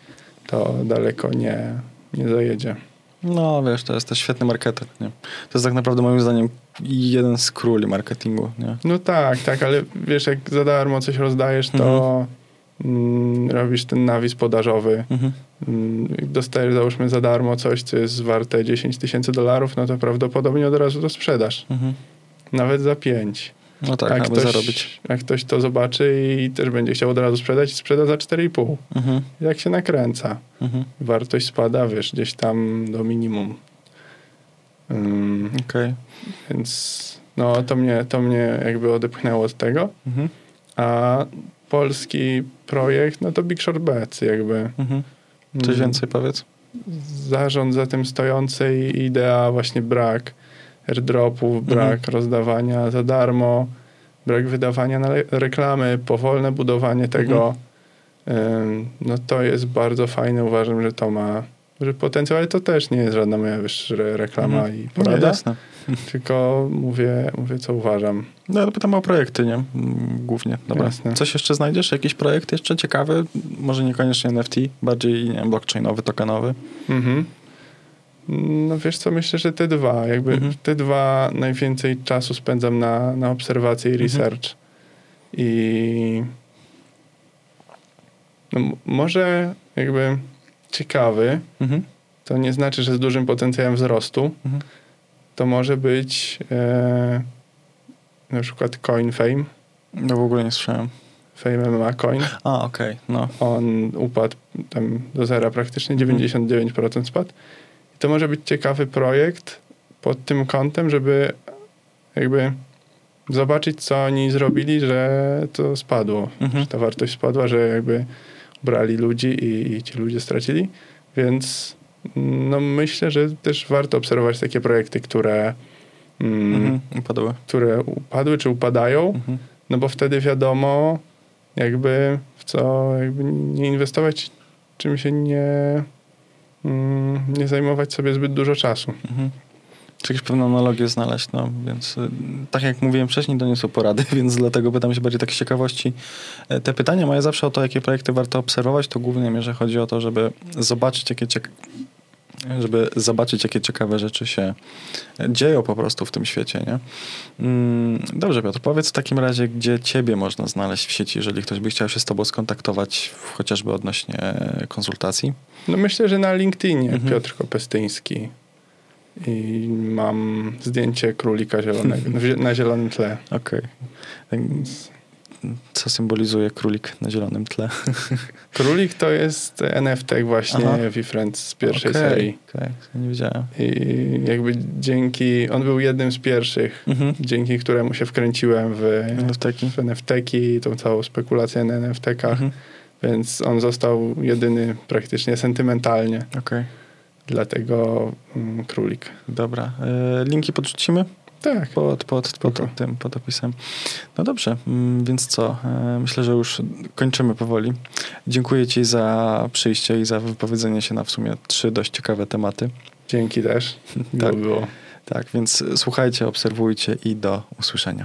to daleko nie, nie zajedzie. No wiesz, to jest też świetny marketer, nie? To jest tak naprawdę moim zdaniem jeden z króli marketingu, nie? No tak, tak, ale wiesz, jak za darmo coś rozdajesz, to mm, robisz ten nawis podażowy. Mhm. Mm, dostajesz załóżmy za darmo coś, co jest warte 10 tysięcy dolarów, no to prawdopodobnie od razu to sprzedasz. Mhm. Nawet za 5. No tak, jak, aby ktoś, zarobić. jak ktoś to zobaczy i też będzie chciał od razu sprzedać, sprzeda za 4,5. Mhm. Jak się nakręca. Mhm. Wartość spada, wiesz, gdzieś tam do minimum. Mm, Okej. więc no to mnie, to mnie jakby odepchnęło od tego. Mhm. A polski projekt, no to Big Short Bets jakby. Mhm. Coś Mm, więcej powiedz? zarząd za tym stojący i idea właśnie brak airdropów, brak Mhm. rozdawania za darmo, brak wydawania na reklamy, powolne budowanie tego. Ym, No to jest bardzo fajne. Uważam, że to ma że potencjał, ale to też nie jest żadna moja re- reklama Mhm. i Nie, porada, jasne. tylko mówię, mówię, co uważam. No ale pytam o projekty, nie? Mm, Głównie. Dobra. Jasne. Coś jeszcze znajdziesz? Jakiś projekt jeszcze ciekawy? Może niekoniecznie NFT, bardziej nie wiem, blockchainowy, tokenowy? Mhm. No wiesz co, myślę, że te dwa, jakby Mhm. te dwa najwięcej czasu spędzam na, na obserwację i Mhm. research. I no, może jakby ciekawy, Mhm. to nie znaczy, że z dużym potencjałem wzrostu. Mhm. To może być e, na przykład Coin Fame, No w ogóle nie słyszałem. Fame MMA Coin. A, okej, no. On upadł tam do zera praktycznie, Mhm. 99% spadł. I to może być ciekawy projekt pod tym kątem, żeby jakby zobaczyć, co oni zrobili, że to spadło. Mhm. Że ta wartość spadła, że jakby brali ludzi i, i ci ludzie stracili. Więc no myślę, że też warto obserwować takie projekty, które, mm, Mhm. Upadły. które upadły czy upadają. Mhm. No bo wtedy wiadomo, jakby w co jakby nie inwestować, czym się nie, mm, nie zajmować sobie zbyt dużo czasu. Mhm. Czy jakieś pewne analogie znaleźć, no więc y, tak jak mówiłem wcześniej, to nie są porady, więc dlatego pytam się bardziej tak z ciekawości. E, Te pytania moje zawsze o to, jakie projekty warto obserwować, to głównie mierze chodzi o to, żeby zobaczyć, jakie ciek- żeby zobaczyć, jakie ciekawe rzeczy się dzieją po prostu w tym świecie, nie? Mm, Dobrze, Piotr, powiedz w takim razie, gdzie ciebie można znaleźć w sieci, jeżeli ktoś by chciał się z tobą skontaktować, chociażby odnośnie konsultacji. No myślę, że na LinkedInie Mhm. Piotr Kopestyński i mam zdjęcie królika zielonego na zielonym tle. Okej. Co symbolizuje królik na zielonym tle? Królik to jest NFT właśnie Aha. VFriends z pierwszej Okej, serii. okej, nie wiedziałem. I jakby dzięki, on był jednym z pierwszych, Mhm. dzięki któremu się wkręciłem w, NFT-ki. w NFT-ki, tą całą spekulację na NFT-kach, Mhm. więc on został jedyny praktycznie sentymentalnie, Okej, dlatego mm, królik. dobra. E, linki podrzucimy Tak. pod, pod, pod tym, pod opisem. No dobrze, mm, więc co? E, myślę, że już kończymy powoli. Dziękuję ci za przyjście i za wypowiedzenie się na w sumie trzy dość ciekawe tematy. Dzięki też. Tak. było. Tak, więc słuchajcie, obserwujcie i do usłyszenia.